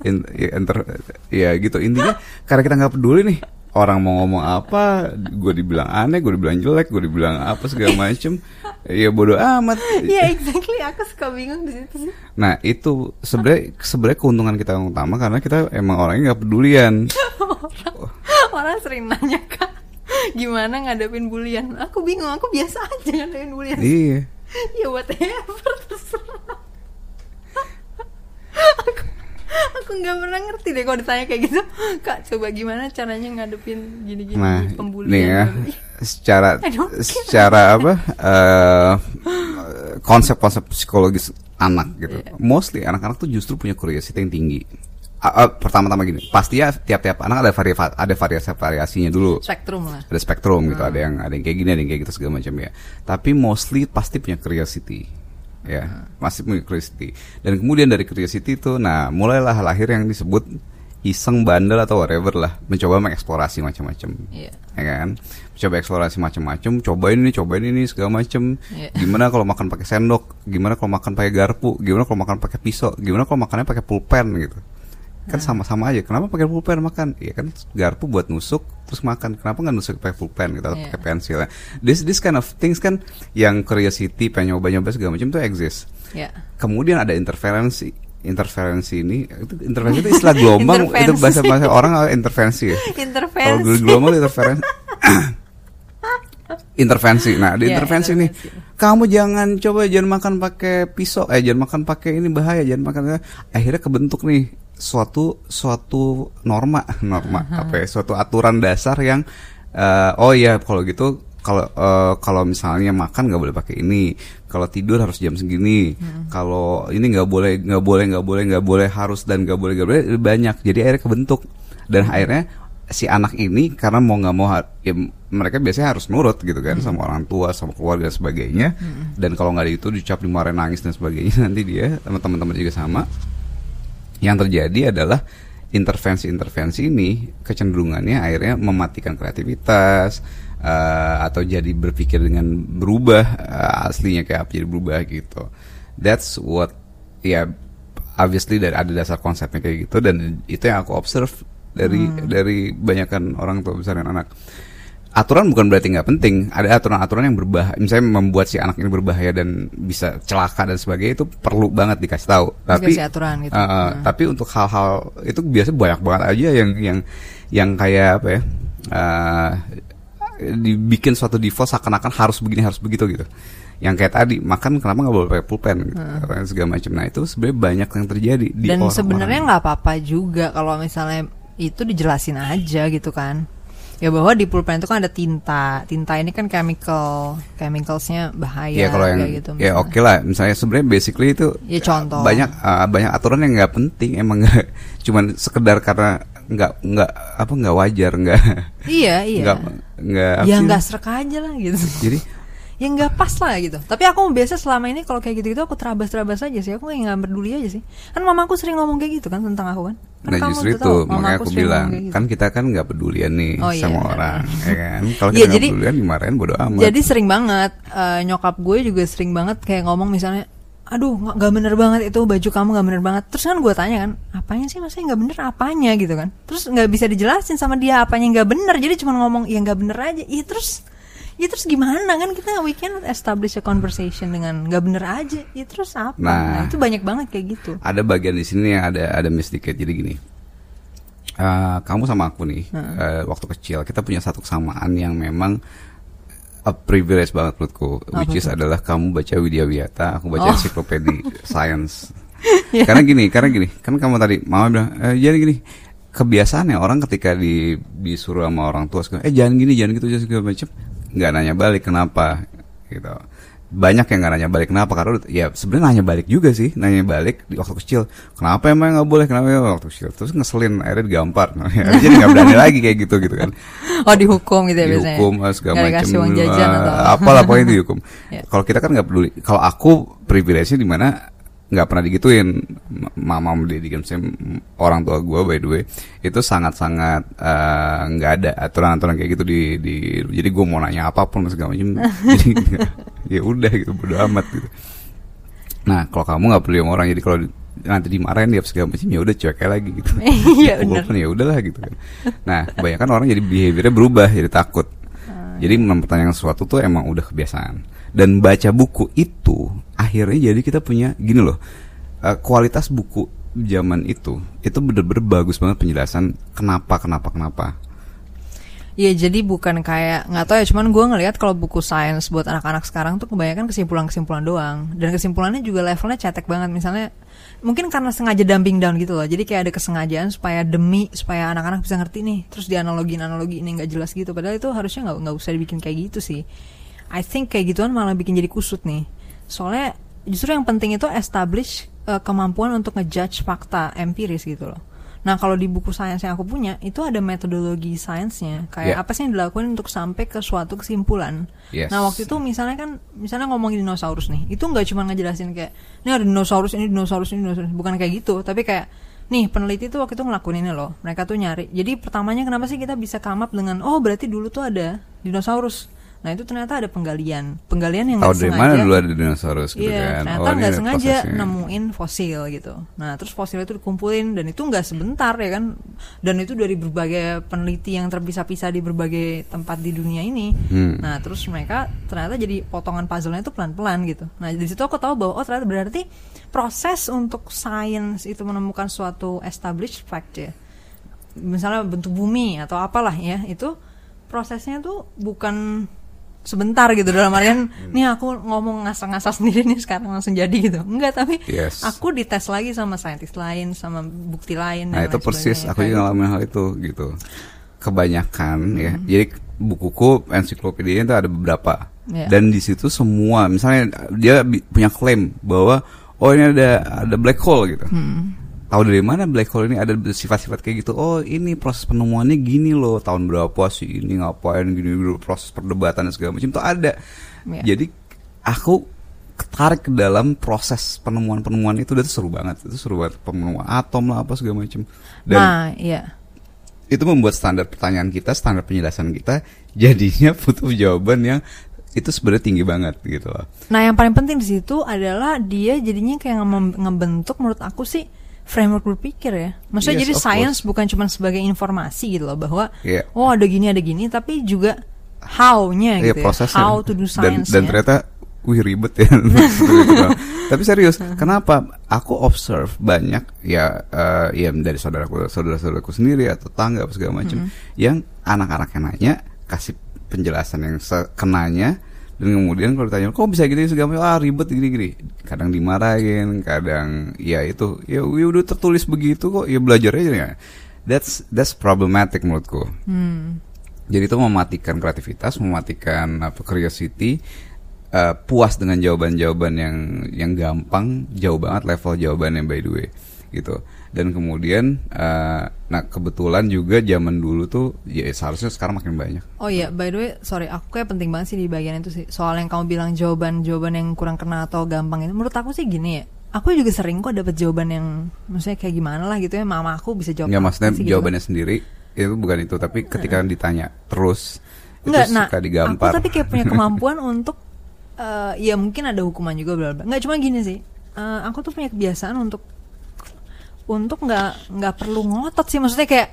In, ya, enter, ya gitu intinya karena kita nggak peduli nih orang mau ngomong apa gue dibilang aneh gue dibilang jelek gue dibilang apa segala macem ya bodoh amat Iya exactly. Aku suka bingung di situ sih. nah itu sebenarnya sebenarnya keuntungan kita yang utama karena kita emang orangnya nggak pedulian Orang sering nanya kak, gimana ngadepin bulian? Aku bingung. Aku biasa aja ngadepin bulian. iya ya whatever terserah. aku aku nggak pernah ngerti deh kalau ditanya kayak gitu. Kak coba gimana caranya ngadepin gini-gini nah pembulian? nih ya secara secara apa eh, konsep-konsep psikologis anak gitu Iya. mostly anak-anak tuh justru punya curiosity yang tinggi Ah, ah, pertama-tama gini pasti ya tiap-tiap anak ada vari ada variasi variasinya dulu Spektrum lah. ada spektrum gitu Hmm. ada yang ada yang kayak gini ada yang kayak gitu segala macam ya tapi mostly pasti punya curiosity ya punya curiosity. Dan kemudian dari curiosity itu nah mulailah lahir yang disebut iseng bandel atau whatever lah. Mencoba mengeksplorasi macam-macam. Iya. ya kan? Coba eksplorasi macam-macam cobain ini cobain ini segala macam. Iya. gimana kalau makan pakai sendok? Gimana kalau makan pakai garpu? Gimana kalau makan pakai pisau? Gimana kalau makannya pakai pulpen gitu kan sama-sama aja kenapa pakai pulpen makan ya kan garpu buat nusuk terus makan kenapa nggak nusuk pakai pulpen gitu atau Iya. pakai pensil ya this this kind of things kan yang curiosity pengen nyoba-nyoba segala macam tuh exist Ya. kemudian ada interferensi interferensi ini itu intervensi itu istilah gelombang itu bahasa bahasa orang eh, intervensi ya. Kalau Intervensi. gelombang itu interferensi intervensi. Nah, di Iya, intervensi nih, kamu jangan coba jangan makan pakai pisau, eh jangan makan pakai ini bahaya, jangan makan. Akhirnya kebentuk nih suatu suatu norma, norma apa ya, suatu aturan dasar yang eh, oh ya kalau gitu kalau eh, kalau misalnya makan nggak boleh pakai ini, kalau tidur harus jam segini, kalau ini nggak boleh nggak boleh nggak boleh nggak boleh harus dan nggak boleh nggak boleh banyak. Jadi akhirnya kebentuk dan akhirnya si anak ini karena mau nggak mau ya, mereka biasanya harus nurut gitu kan sama orang tua sama keluarga dan sebagainya dan kalau nggak itu dicap dimarahin nangis dan sebagainya nanti dia teman-teman juga sama yang terjadi adalah intervensi-intervensi ini kecenderungannya akhirnya mematikan kreativitas eh, atau jadi berpikir dengan berubah eh, aslinya kayak apa jadi berubah gitu. That's what ya obviously dari ada dasar konsepnya kayak gitu dan itu yang aku observe dari dari banyakkan orang tua besar dan anak aturan bukan berarti nggak penting ada aturan-aturan yang berbahaya misalnya membuat si anak ini berbahaya dan bisa celaka dan sebagainya itu perlu banget dikasih tahu tapi Dikasih aturan gitu. Uh, uh, Hmm. tapi untuk hal-hal itu biasa banyak banget aja yang yang yang kayak apa ya uh, dibikin suatu default seakan-akan harus begini harus begitu gitu yang kayak tadi makan kenapa nggak boleh pakai pulpen gitu atau segala macam nah itu sebenarnya banyak yang terjadi di Hmm. Dan sebenarnya nggak apa-apa juga kalau misalnya itu dijelasin aja gitu kan. Ya bahwa di pulpen itu kan ada tinta. Tinta ini kan chemical, chemicalsnya bahaya ya kalau yang kayak gitu. ya oke lah misalnya sebenarnya basically itu Ya, contoh. banyak uh, banyak aturan yang nggak penting emang nggak cuman sekedar karena nggak nggak apa nggak wajar nggak Iya, iya. nggak nggak ya nggak serak aja lah gitu. jadi ya nggak pas lah gitu. Tapi aku biasa selama ini kalau kayak gitu-gitu aku terabas-terabas aja sih. Aku kayak nggak peduli aja sih. Kan mamaku sering ngomong kayak gitu kan tentang aku kan. Kan Nah kamu justru itu tahu, makanya aku bilang gitu. kan kita kan nggak pedulian nih Oh, iya, sama benar. orang, ya kan? Kalau Iya, kita nggak jadi- pedulian dimarahin bodo amat. Jadi sering banget eh, nyokap gue juga sering banget kayak ngomong misalnya, aduh nggak nggak bener banget itu baju kamu nggak bener banget. Terus kan gue tanya kan, apanya sih maksudnya nggak bener apanya gitu kan? Terus nggak bisa dijelasin sama dia apanya nggak bener. Jadi cuma ngomong ya nggak bener aja. Iya terus, ya terus gimana kan kita we can establish a conversation dengan nggak bener aja. Ya terus apa? Nah. Nah, itu banyak banget kayak gitu. ada bagian di sini yang ada ada miss dikit. Jadi gini, Eh, kamu sama aku nih eh, waktu kecil kita punya satu kesamaan yang memang a privilege banget menurutku, which is adalah kamu baca Widya Wiyata, aku baca Oh. science. Karena gini, karena gini, kan kamu tadi mama bilang, eh, jadi gini, kebiasaannya orang ketika di disuruh sama orang tua, eh jangan gini, jangan gitu, jangan segala macam, nggak nanya balik kenapa, gitu. Banyak yang nggak nanya balik kenapa karena ya sebenarnya nanya balik juga sih, nanya balik di waktu kecil, kenapa emang nggak boleh, kenapa ya waktu kecil, terus ngeselin, akhirnya digampar, nah, akhirnya jadi nggak berani lagi kayak gitu gitu kan Oh dihukum gitu ya biasanya. dihukum eh, segala macam uang jajan eh, atau apalah pokoknya dihukum Ya. kalau kita kan nggak peduli kalau aku privilege-nya di mana nggak pernah digituin mama saya m- orang tua gue by the way itu sangat-sangat eh, nggak ada aturan-aturan kayak gitu di di jadi gue mau nanya apa pun segala macam jadi ya udah gitu bodo amat gitu nah kalau kamu nggak peduli sama orang jadi kalau di- nanti dimarahin dia segala macam ya udah cuek lagi gitu Pukul bener. pun ya udahlah gitu kan. Nah, kebanyakan orang jadi behaviornya berubah, jadi takut. Ah, Jadi iya. mempertanyakan sesuatu tuh emang udah kebiasaan. Dan baca buku itu akhirnya jadi kita punya gini loh. eh, kualitas buku zaman itu itu bener-bener bagus banget penjelasan kenapa kenapa kenapa. Iya jadi bukan kayak nggak tahu ya cuman gue ngelihat kalau buku sains buat anak-anak sekarang tuh kebanyakan kesimpulan-kesimpulan doang. Dan kesimpulannya juga levelnya cetek banget. Misalnya mungkin karena sengaja dumping down gitu loh. Jadi kayak ada kesengajaan supaya demi supaya anak-anak bisa ngerti nih. Terus dianalogin analogi ini nggak jelas gitu. Padahal itu harusnya nggak nggak usah dibikin kayak gitu sih I think kayak gituan malah bikin jadi kusut nih soalnya justru yang penting itu establish eh, kemampuan untuk ngejudge fakta empiris gitu loh Nah kalau di buku sains yang aku punya itu ada metodologi sainsnya kayak Yeah. apa sih yang dilakukan untuk sampai ke suatu kesimpulan. Yes. Nah waktu itu misalnya kan misalnya ngomongin dinosaurus nih itu nggak cuma ngejelasin kayak ini ada dinosaurus ini dinosaurus ini dinosaurus bukan kayak gitu tapi kayak nih peneliti tuh waktu itu ngelakuin ini loh mereka tuh nyari jadi pertamanya kenapa sih kita bisa up dengan oh berarti dulu tuh ada dinosaurus Nah itu ternyata ada penggalian, penggalian yang nggak dari sengaja. mana dulu ada dinosaurus gitu Iya, kan? ternyata ini nggak ada sengaja prosesnya. nemuin fosil gitu. Nah, terus fosil itu dikumpulin dan itu nggak sebentar ya kan? Dan itu dari berbagai peneliti yang terpisah-pisah di berbagai tempat di dunia ini. Hmm. Nah, terus mereka ternyata jadi potongan puzzle-nya itu pelan-pelan gitu. Nah, di situ aku tahu bahwa oh ternyata berarti proses untuk sains itu menemukan suatu established fact ya. Misalnya bentuk bumi atau apalah ya, itu prosesnya tuh bukan sebentar gitu dalam artian Hmm. nih aku ngomong ngasah-ngasah sendiri nih sekarang langsung jadi gitu enggak tapi Yes. aku dites lagi sama saintis lain sama bukti lain Nah itu persis aku juga Kayak ngalamin hal itu gitu. Kebanyakan ya. Hmm. Jadi bukuku ensiklopedia itu ada beberapa. Iya. Dan di situ semua misalnya dia punya klaim bahwa oh ini ada ada black hole gitu. Hmm. Tahu dari mana black hole ini ada sifat-sifat kayak gitu? Oh ini proses penemuannya gini loh tahun berapa sih ini ngapain gini dulu proses perdebatan dan segala macam itu ada. Iya. Jadi aku ketarik ke dalam proses penemuan-penemuan itu dan itu seru banget itu seru banget penemuan atom lah apa segala macam dan nah iya itu membuat standar pertanyaan kita, standar penjelasan kita jadinya butuh jawaban yang itu sebenarnya tinggi banget gitu loh. Nah, yang paling penting di situ adalah dia jadinya kayak nge- ngebentuk menurut aku sih framework berpikir ya. Maksudnya Yes, jadi science bukan cuma sebagai informasi gitu loh bahwa Iya. oh ada gini ada gini tapi juga how-nya Iya gitu prosesnya. ya. How to do dan, science dan ternyata wih ribet ya. Tapi serius, kenapa aku observe banyak ya eh, ya dari saudaraku saudara-saudaraku sendiri atau tangga apa segala macam yang anak-anak yang nanya kasih penjelasan yang sekenanya dan kemudian kalau ditanya kok bisa gitu segala macam ah ribet gini-gini kadang dimarahin kadang ya itu ya ya udah tertulis begitu kok ya belajar aja ya that's that's problematic menurutku Hmm. jadi itu mematikan kreativitas, mematikan apa curiosity, eh, puas dengan jawaban-jawaban yang yang gampang, jauh banget level jawabannya by the way, gitu. Dan kemudian, eh, nah kebetulan juga zaman dulu tuh, ya seharusnya sekarang makin banyak. Oh iya, by the way, sorry, aku kayak penting banget sih di bagian itu sih. Soal yang kamu bilang jawaban-jawaban yang kurang kena atau gampang itu, menurut aku sih gini ya. Aku juga sering kok dapet jawaban yang, maksudnya kayak gimana lah gitu ya. Mama aku bisa jawab. Nggak maksudnya sih gitu. jawabannya sendiri itu bukan itu, tapi ketika ditanya terus Enggak, itu nah, suka digampar. aku tapi kayak punya kemampuan untuk, eh ya mungkin ada hukuman juga, bla bla. Nggak cuma gini sih. Eh, aku tuh punya kebiasaan untuk, untuk nggak nggak perlu ngotot sih. Maksudnya kayak,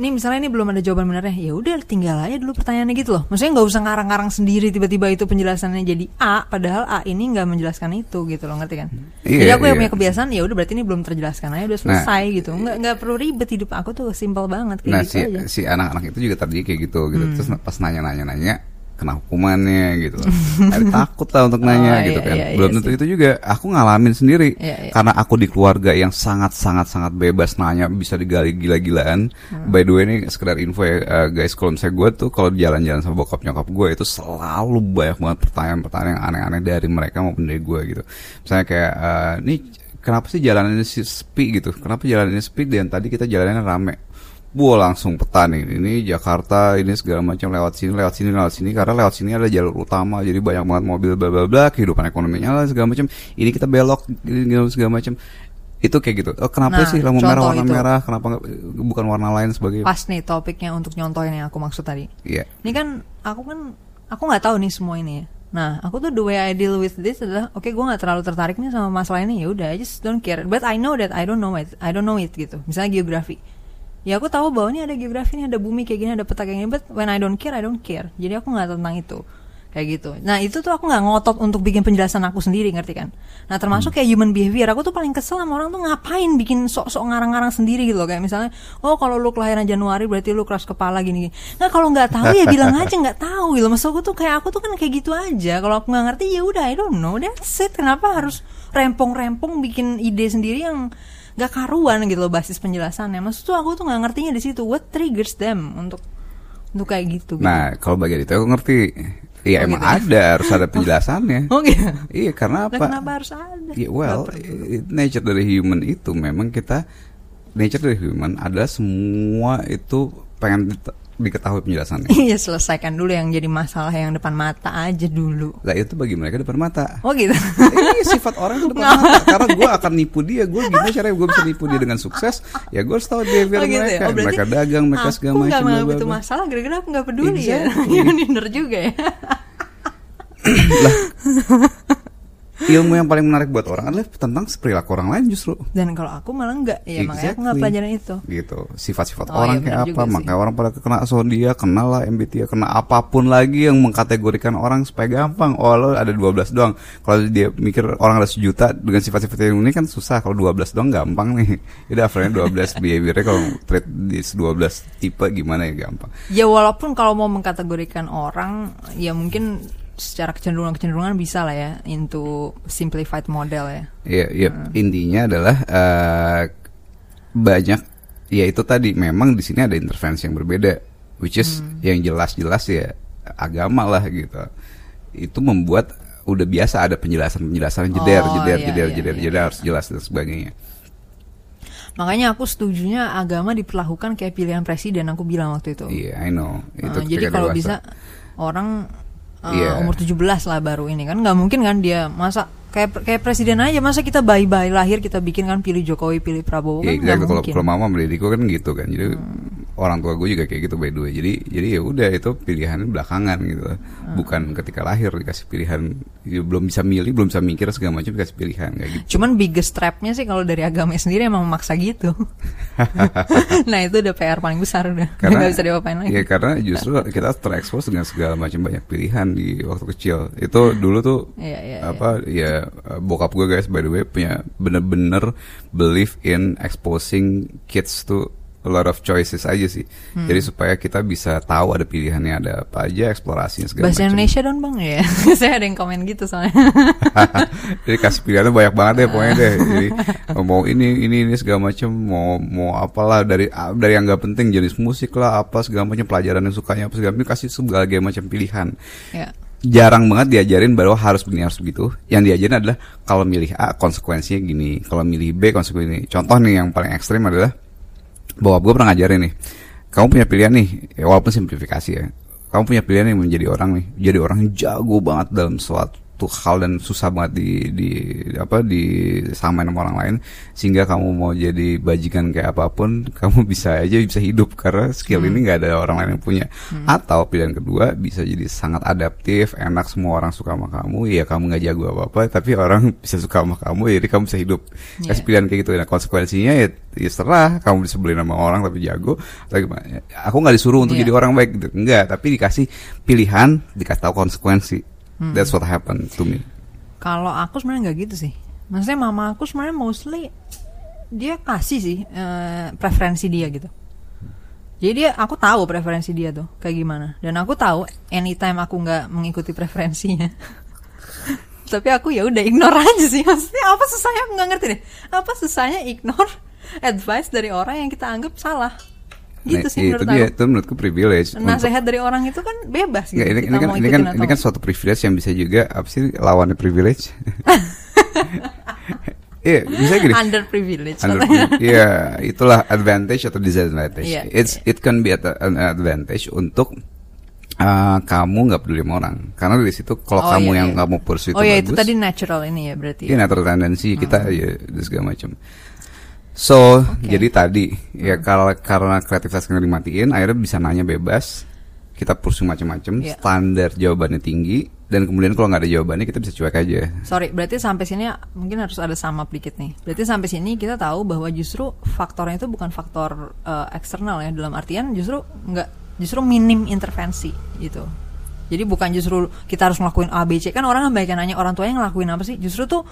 ini misalnya ini belum ada jawaban benarnya, ya udah tinggal aja dulu pertanyaannya gitu loh. Maksudnya nggak usah ngarang-ngarang sendiri tiba-tiba itu penjelasannya jadi A, padahal A ini nggak menjelaskan itu gitu loh, ngerti kan? Iya, jadi aku yang iya. punya kebiasaan, ya udah berarti ini belum terjelaskan aja, udah selesai gitu. Nggak nggak perlu ribet hidup aku tuh simpel banget kayak nah gitu si aja. Hmm. si anak-anak itu juga tadi kayak gitu gitu terus pas nanya-nanya nanya kena hukumannya gitu. Ada takut lah untuk nanya Oh, gitu iya, kan. iya, iya belum tentu sih. itu juga aku ngalamin sendiri. Iya, iya. karena aku di keluarga yang sangat sangat sangat bebas nanya bisa digali gila-gilaan. Hmm. by the way ini sekedar info ya eh, guys kalau misalnya gue tuh kalau jalan-jalan sama bokap nyokap gue itu selalu banyak banget pertanyaan-pertanyaan yang aneh-aneh dari mereka maupun dari gue gitu. Misalnya kayak nih kenapa sih jalanannya sepi? gitu. Kenapa jalanannya sepi? Dan tadi kita jalannya rame Wah langsung peta nih, ini Jakarta, ini segala macam lewat sini, lewat sini, lewat sini, karena lewat sini ada jalur utama, jadi banyak banget mobil, bla bla bla, kehidupan ekonominya lah segala macam. Ini kita belok, ini segala macam. Itu kayak gitu. Oh, kenapa Nah, sih lampu merah warna itu. merah? Kenapa bukan warna lain sebagai? Pas nih topiknya untuk nyontohin yang aku maksud tadi. Iya. Ini kan aku kan aku nggak tahu nih semua ini ya. Nah, aku tuh the way I deal with this adalah oke gue nggak terlalu tertarik nih sama masalah ini ya udah I just don't care. But I know that I don't know it. I don't know it gitu. Misalnya geografi. Ya aku tahu bahwa ini ada geografi, ini ada bumi kayak gini, ada peta kayak gini. But when I don't care, I don't care. Jadi aku nggak tentang itu kayak gitu. Nah itu tuh aku nggak ngotot untuk bikin penjelasan aku sendiri ngerti kan? Nah termasuk kayak human behavior, aku tuh paling kesel sama orang tuh ngapain bikin sok-sok ngarang-ngarang sendiri gitu loh kayak misalnya, oh kalau lu kelahiran Januari berarti lu keras kepala gini. gini. Nah kalau nggak tahu ya bilang aja nggak tahu gitu. Maksud aku tuh kayak aku tuh kan kayak gitu aja. Kalau aku nggak ngerti ya udah I don't know. That's it. Kenapa harus rempong-rempong bikin ide sendiri yang nggak karuan gitu loh basis penjelasannya. Maksud tuh aku tuh nggak ngertinya di situ. What triggers them untuk untuk kayak gitu? gitu. Nah, kalau bagian itu aku ngerti. Iya Oh, emang gitu ya? ada harus ada penjelasannya. Oh gitu. Iya karena apa? kenapa harus ada? Ya, well, nature dari human itu memang kita nature dari human adalah semua itu pengen diketahui penjelasannya. Iya selesaikan dulu yang jadi masalah yang depan mata aja dulu. Lah itu bagi mereka depan mata. Oh gitu. Iya sifat orang itu depan mata Karena gue akan nipu dia Gue gimana caranya gue bisa nipu dia dengan sukses Ya gue harus tahu behavior Oh gitu ya? mereka Oh, berarti Mereka dagang Mereka segala Aku macam nggak menganggap bla, itu masalah gara-gara aku nggak peduli ya. Exactly. Iya bener juga ya. Ilmu yang paling menarik buat orang adalah Tentang perilaku orang lain justru. Dan kalau aku malah enggak. Ya makanya aku nggak Exactly. pelajaran itu. gitu. Sifat-sifat Oh, orang iya, kayak apa? sih. makanya orang pada kena dia kenal lah MBTI kena apa pun lagi yang mengkategorikan orang supaya gampang. Oh lo ada 12 doang. Kalau dia mikir orang ada sejuta dengan sifat-sifat yang ini kan susah. Kalau 12 doang gampang nih. Jadi average 12 behaviornya kalau trade di 12 tipe gimana ya gampang. Ya walaupun kalau mau mengkategorikan orang ya mungkin secara kecenderungan-kecenderungan bisa lah ya into simplified model ya. Iya, iya. Hmm. intinya adalah eh, banyak ya itu tadi memang di sini ada intervensi yang berbeda, which is Hmm. yang jelas-jelas ya agama lah gitu. Itu membuat udah biasa ada penjelasan-penjelasan jeder, Oh, jeder, iya, jeder, iya, jeder, iya, jeder iya. harus jelas dan sebagainya. Makanya aku setujunya agama diperlakukan kayak pilihan presiden aku bilang waktu itu. Iya, I know. Itu Uh, jadi kalau dewasa. bisa orang uh, Iya. umur 17 lah baru ini kan nggak mungkin kan dia masa kayak kayak presiden aja masa kita bayi-bayi lahir kita bikin kan pilih Jokowi pilih Prabowo Ya, kan nggak exactly. kalau mungkin. kalau mama mendidikku kan gitu kan. Jadi orang tua gue juga kayak gitu by the way. Jadi jadi ya udah itu pilihannya belakangan gitu. Bukan ketika lahir dikasih pilihan ya, belum bisa milih, belum bisa mikir segala macam dikasih pilihan kayak gitu. Cuman biggest trapnya sih kalau dari agama sendiri emang memaksa gitu. nah itu udah PR paling besar udah. Nggak bisa diapain lagi. ya karena justru kita terekspos dengan segala macam banyak pilihan di waktu kecil. Itu dulu tuh Iya, iya, apa ya bokap gue guys by the way punya bener-bener believe in exposing kids to a lot of choices aja sih. Hmm. Jadi supaya kita bisa tahu ada pilihannya ada apa aja eksplorasinya segala Bahasa macam. Indonesia dong bang ya. Saya ada yang komen gitu soalnya. Jadi kasih pilihannya banyak banget deh pokoknya deh. Jadi mau ini ini ini segala macam mau mau apalah dari dari yang nggak penting jenis musik lah apa segala macam pelajaran yang sukanya apa segala macam kasih segala macam pilihan. ya. Jarang banget diajarin bahwa harus begini harus begitu. Yang diajarin adalah kalau milih A konsekuensinya gini, kalau milih B konsekuensinya ini. Contoh nih yang paling ekstrim adalah bahwa gue pernah ngajarin nih. Kamu punya pilihan nih, ya walaupun simplifikasi ya. Kamu punya pilihan nih menjadi orang nih, jadi orang yang jago banget dalam suatu hal dan susah banget di di apa di sama orang lain sehingga kamu mau jadi bajingan kayak apa pun kamu bisa aja bisa hidup karena skill ini nggak ada orang lain yang punya. Atau pilihan kedua bisa jadi sangat adaptif enak semua orang suka sama kamu ya kamu nggak jago apa apa tapi orang bisa suka sama kamu jadi kamu bisa hidup. Kasih Iya. pilihan kayak gitu. Nah konsekuensinya ya, ya serah kamu disebelin sama orang tapi jago atau gimana aku nggak disuruh untuk Iya. jadi orang baik gitu. Enggak tapi dikasih pilihan dikasih tahu konsekuensi that's what happened to me Kalau aku sebenarnya nggak gitu sih. Maksudnya mama aku sebenarnya mostly dia kasih sih eh, preferensi dia gitu. Jadi dia aku tahu preferensi dia tuh kayak gimana dan aku tahu anytime aku nggak mengikuti preferensinya. Tapi aku ya udah ignore aja sih. Maksudnya apa susahnya aku nggak ngerti deh. Apa susahnya ignore advice dari orang yang kita anggap salah. Gitu Nah, sih itu menurut dia aku. itu menurutku privilege untuk- Nasihat dari orang itu kan bebas gitu. Nggak, ini, ini kan ini kan ini kan suatu privilege yang bisa juga apa sih lawannya privilege Iya, bisa gini. underprivileged. Under- Iya, itulah advantage atau disadvantage. Iya, It's it can be at- an advantage untuk uh, kamu nggak peduli sama orang. Karena dari situ kalau Oh, kamu iya, yang iya. kamu pursue Oh itu ya bagus. itu tadi natural ini ya berarti. Iya, natural tendency kita Hmm. ya segala macam. So, jadi tadi ya kalau karena kreativitas nggak dimatiin, akhirnya bisa nanya bebas. Kita pursue macam-macam, Iya. standar jawabannya tinggi dan kemudian kalau nggak ada jawabannya kita bisa cuek aja. Sorry, berarti sampai sini mungkin harus ada sama dikit nih. Berarti sampai sini kita tahu bahwa justru faktornya itu bukan faktor eh, eksternal ya dalam artian justru nggak justru minim intervensi gitu. Jadi bukan justru kita harus ngelakuin A B C kan orang kan banyak yang nanya orang tuanya ngelakuin apa sih? Justru tuh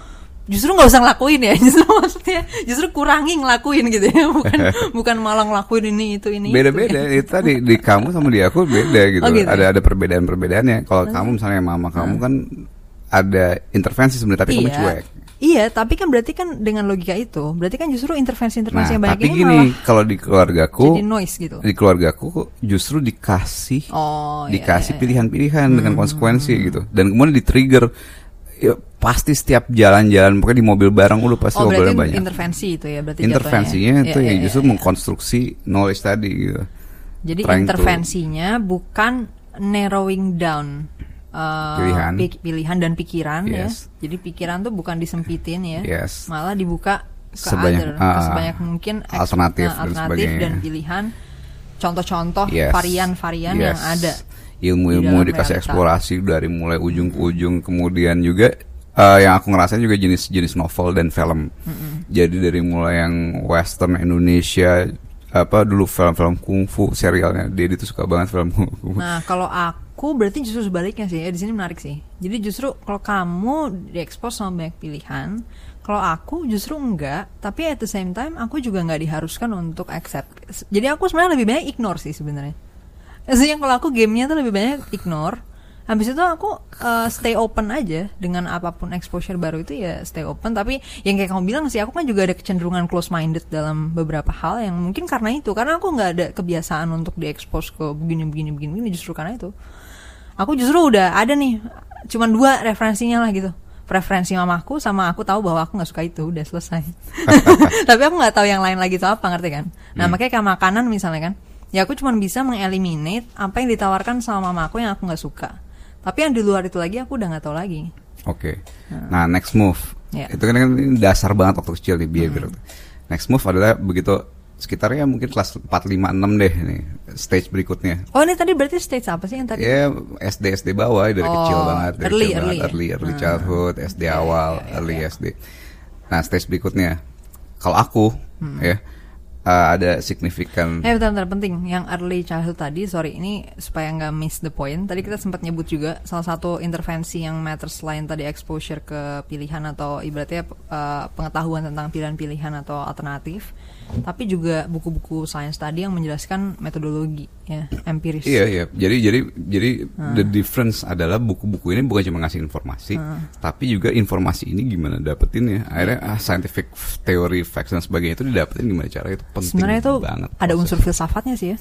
justru nggak usah ngelakuin ya justru maksudnya justru kurangi ngelakuin gitu ya bukan bukan malah ngelakuin ini itu ini itu, Beda-beda ya. itu tadi di kamu sama di aku beda gitu. Oh, gitu Ada ya? ada perbedaan-perbedaannya. Kalau kamu misalnya mama kamu kan ada intervensi sebenarnya tapi kamu iya. cuek. Iya, tapi kan berarti kan dengan logika itu, berarti kan justru intervensi-intervensi Nah, yang banyak tapi ini gini, malah kalau di keluargaku jadi noise gitu. di keluargaku justru dikasih Oh, iya, dikasih iya, iya. pilihan-pilihan dengan konsekuensi gitu dan kemudian di trigger ya, pasti setiap jalan-jalan pokoknya di mobil bareng udah pasti Oh, berarti ngobrolnya banyak intervensi itu ya berarti intervensinya jatuhnya. itu Iya, yang iya, justru iya. mengkonstruksi knowledge tadi gitu Jadi Trying to- intervensinya bukan narrowing down uh, Pilihan. pilihan dan pikiran Yes. ya. Jadi pikiran tuh bukan disempitin ya, Yes. malah dibuka ke Sebanyak- other, ke ah, sebanyak mungkin alternatif dan alternatif sebagainya. dan pilihan, contoh-contoh Yes. varian-varian yang Yes. ada. Ilmu-ilmu di dikasih eksplorasi dari mulai ujung ke ujung kemudian juga eh, yang aku ngerasain juga jenis-jenis novel dan film jadi dari mulai yang western Indonesia apa dulu film-film kungfu serialnya dia itu suka banget film kungfu Nah, kalau aku berarti justru sebaliknya sih. Ya, di sini menarik sih. Jadi justru kalau kamu diekspos sama banyak pilihan, kalau aku justru enggak, tapi at the same time aku juga nggak diharuskan untuk accept. Jadi aku sebenarnya lebih banyak ignore sih sebenarnya. Maksudnya kalau aku gamenya tuh lebih banyak ignore. Habis itu aku uh, stay open aja dengan apa pun exposure baru itu ya stay open. Tapi yang kayak kamu bilang sih, aku kan juga ada kecenderungan close minded dalam beberapa hal yang mungkin karena itu, karena aku nggak ada kebiasaan untuk diekspos ke begini begini begini begini justru karena itu. Aku justru udah ada nih, cuman dua referensinya lah gitu. Preferensi mamaku sama aku tahu bahwa aku nggak suka itu udah selesai. Tapi aku nggak tahu yang lain lagi itu apa ngerti kan? Nah makanya kayak makanan misalnya kan, ya aku cuma bisa mengeliminate apa yang ditawarkan sama mamaku yang aku nggak suka. Tapi yang di luar itu lagi aku udah nggak tahu lagi. Oke. Nah, next move. Ya. Itu kan, kan dasar banget waktu kecil nih behavior. Next move adalah begitu sekitarnya mungkin kelas 4 5 6 deh nih stage berikutnya. Oh ini tadi berarti stage apa sih yang tadi? Ya SD SD bawah dari Oh, kecil banget dari early, kecil banget, early ya? early early Hmm. childhood SD ya, awal ya, ya, early ya. SD. Nah stage berikutnya kalau aku Hmm. ya uh, ada signifikan. Eh bentar, bentar penting. Yang early childhood tadi Sorry ini supaya nggak miss the point. Tadi kita sempat nyebut juga Salah satu intervensi yang matters selain tadi exposure ke pilihan Atau ibaratnya eh, pengetahuan tentang pilihan-pilihan atau alternatif Tapi juga buku-buku sains tadi yang menjelaskan metodologi ya Empiris Iya iya. Jadi jadi jadi Hmm. the difference adalah buku-buku ini bukan cuma ngasih informasi, tapi juga informasi ini gimana dapetinnya. Akhirnya ah, scientific theory, facts dan sebagainya itu didapetin gimana cara itu penting Sebenarnya itu banget. ada proses. unsur filsafatnya sih ya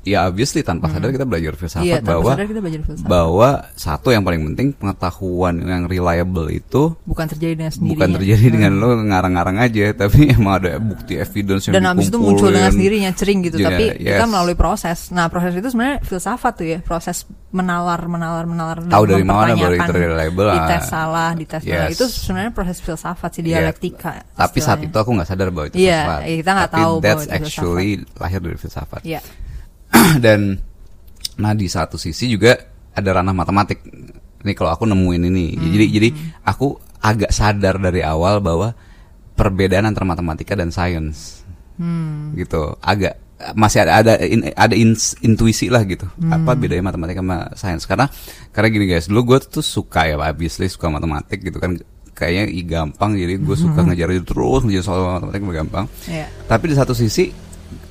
Ya obviously tanpa sadar kita belajar filsafat Iya, tanpa bahwa kita belajar filsafat. bahwa satu yang paling penting pengetahuan yang reliable itu Bukan terjadi dengan sendirinya bukan terjadi dengan lo ngarang-ngarang aja, tapi emang ada bukti evidence yang dan habis itu muncul dengan sendirinya cering gitu Iya, tapi kita yes. melalui proses nah proses itu sebenarnya filsafat tuh ya proses menalar menalar menalar Tahu dari mana baru itu reliable, dites ah. salah dites. Yes. itu sebenarnya proses filsafat sih Iya. dialektika Tapi saat itu aku nggak sadar bahwa itu Iya, filsafat. iya, kita nggak tahu bahwa that's itu filsafat. actually lahir dari filsafat. Iya. Dan nah di satu sisi juga ada ranah matematik. Ini kalau aku nemuin ini. Hmm. Jadi jadi aku agak sadar dari awal bahwa perbedaan antara matematika dan sains. Hmm. Gitu. Agak masih ada ada in- ada ins- intuisi lah gitu. Hmm. Apa bedanya matematika sama sains? Karena karena gini guys, dulu gue tuh suka ya obviously suka matematik gitu kan kayaknya i gampang jadi gue suka ngejar itu terus ngejar soal matematik gampang. Iya. Tapi di satu sisi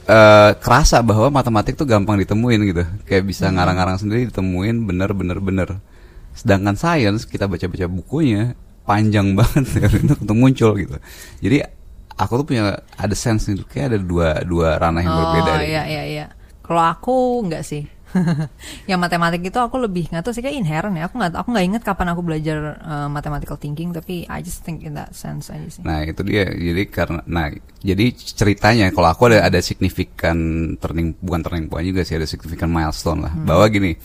eh kerasa bahwa matematik tuh gampang ditemuin gitu. Kayak bisa ngarang-ngarang sendiri ditemuin bener bener bener. Sedangkan sains kita baca-baca bukunya panjang banget itu untuk muncul gitu. Jadi aku tuh punya ada sense nih kayak ada dua dua ranah yang berbeda. oh deh. iya iya iya kalau aku nggak sih yang matematik itu aku lebih nggak tahu sih kayak inherent ya. Aku nggak aku nggak inget kapan aku belajar uh, mathematical thinking tapi I just think in that sense aja sih. Nah itu dia. Jadi karena nah jadi ceritanya kalau aku ada ada signifikan turning bukan turning point juga sih ada signifikan milestone lah. Bahwa gini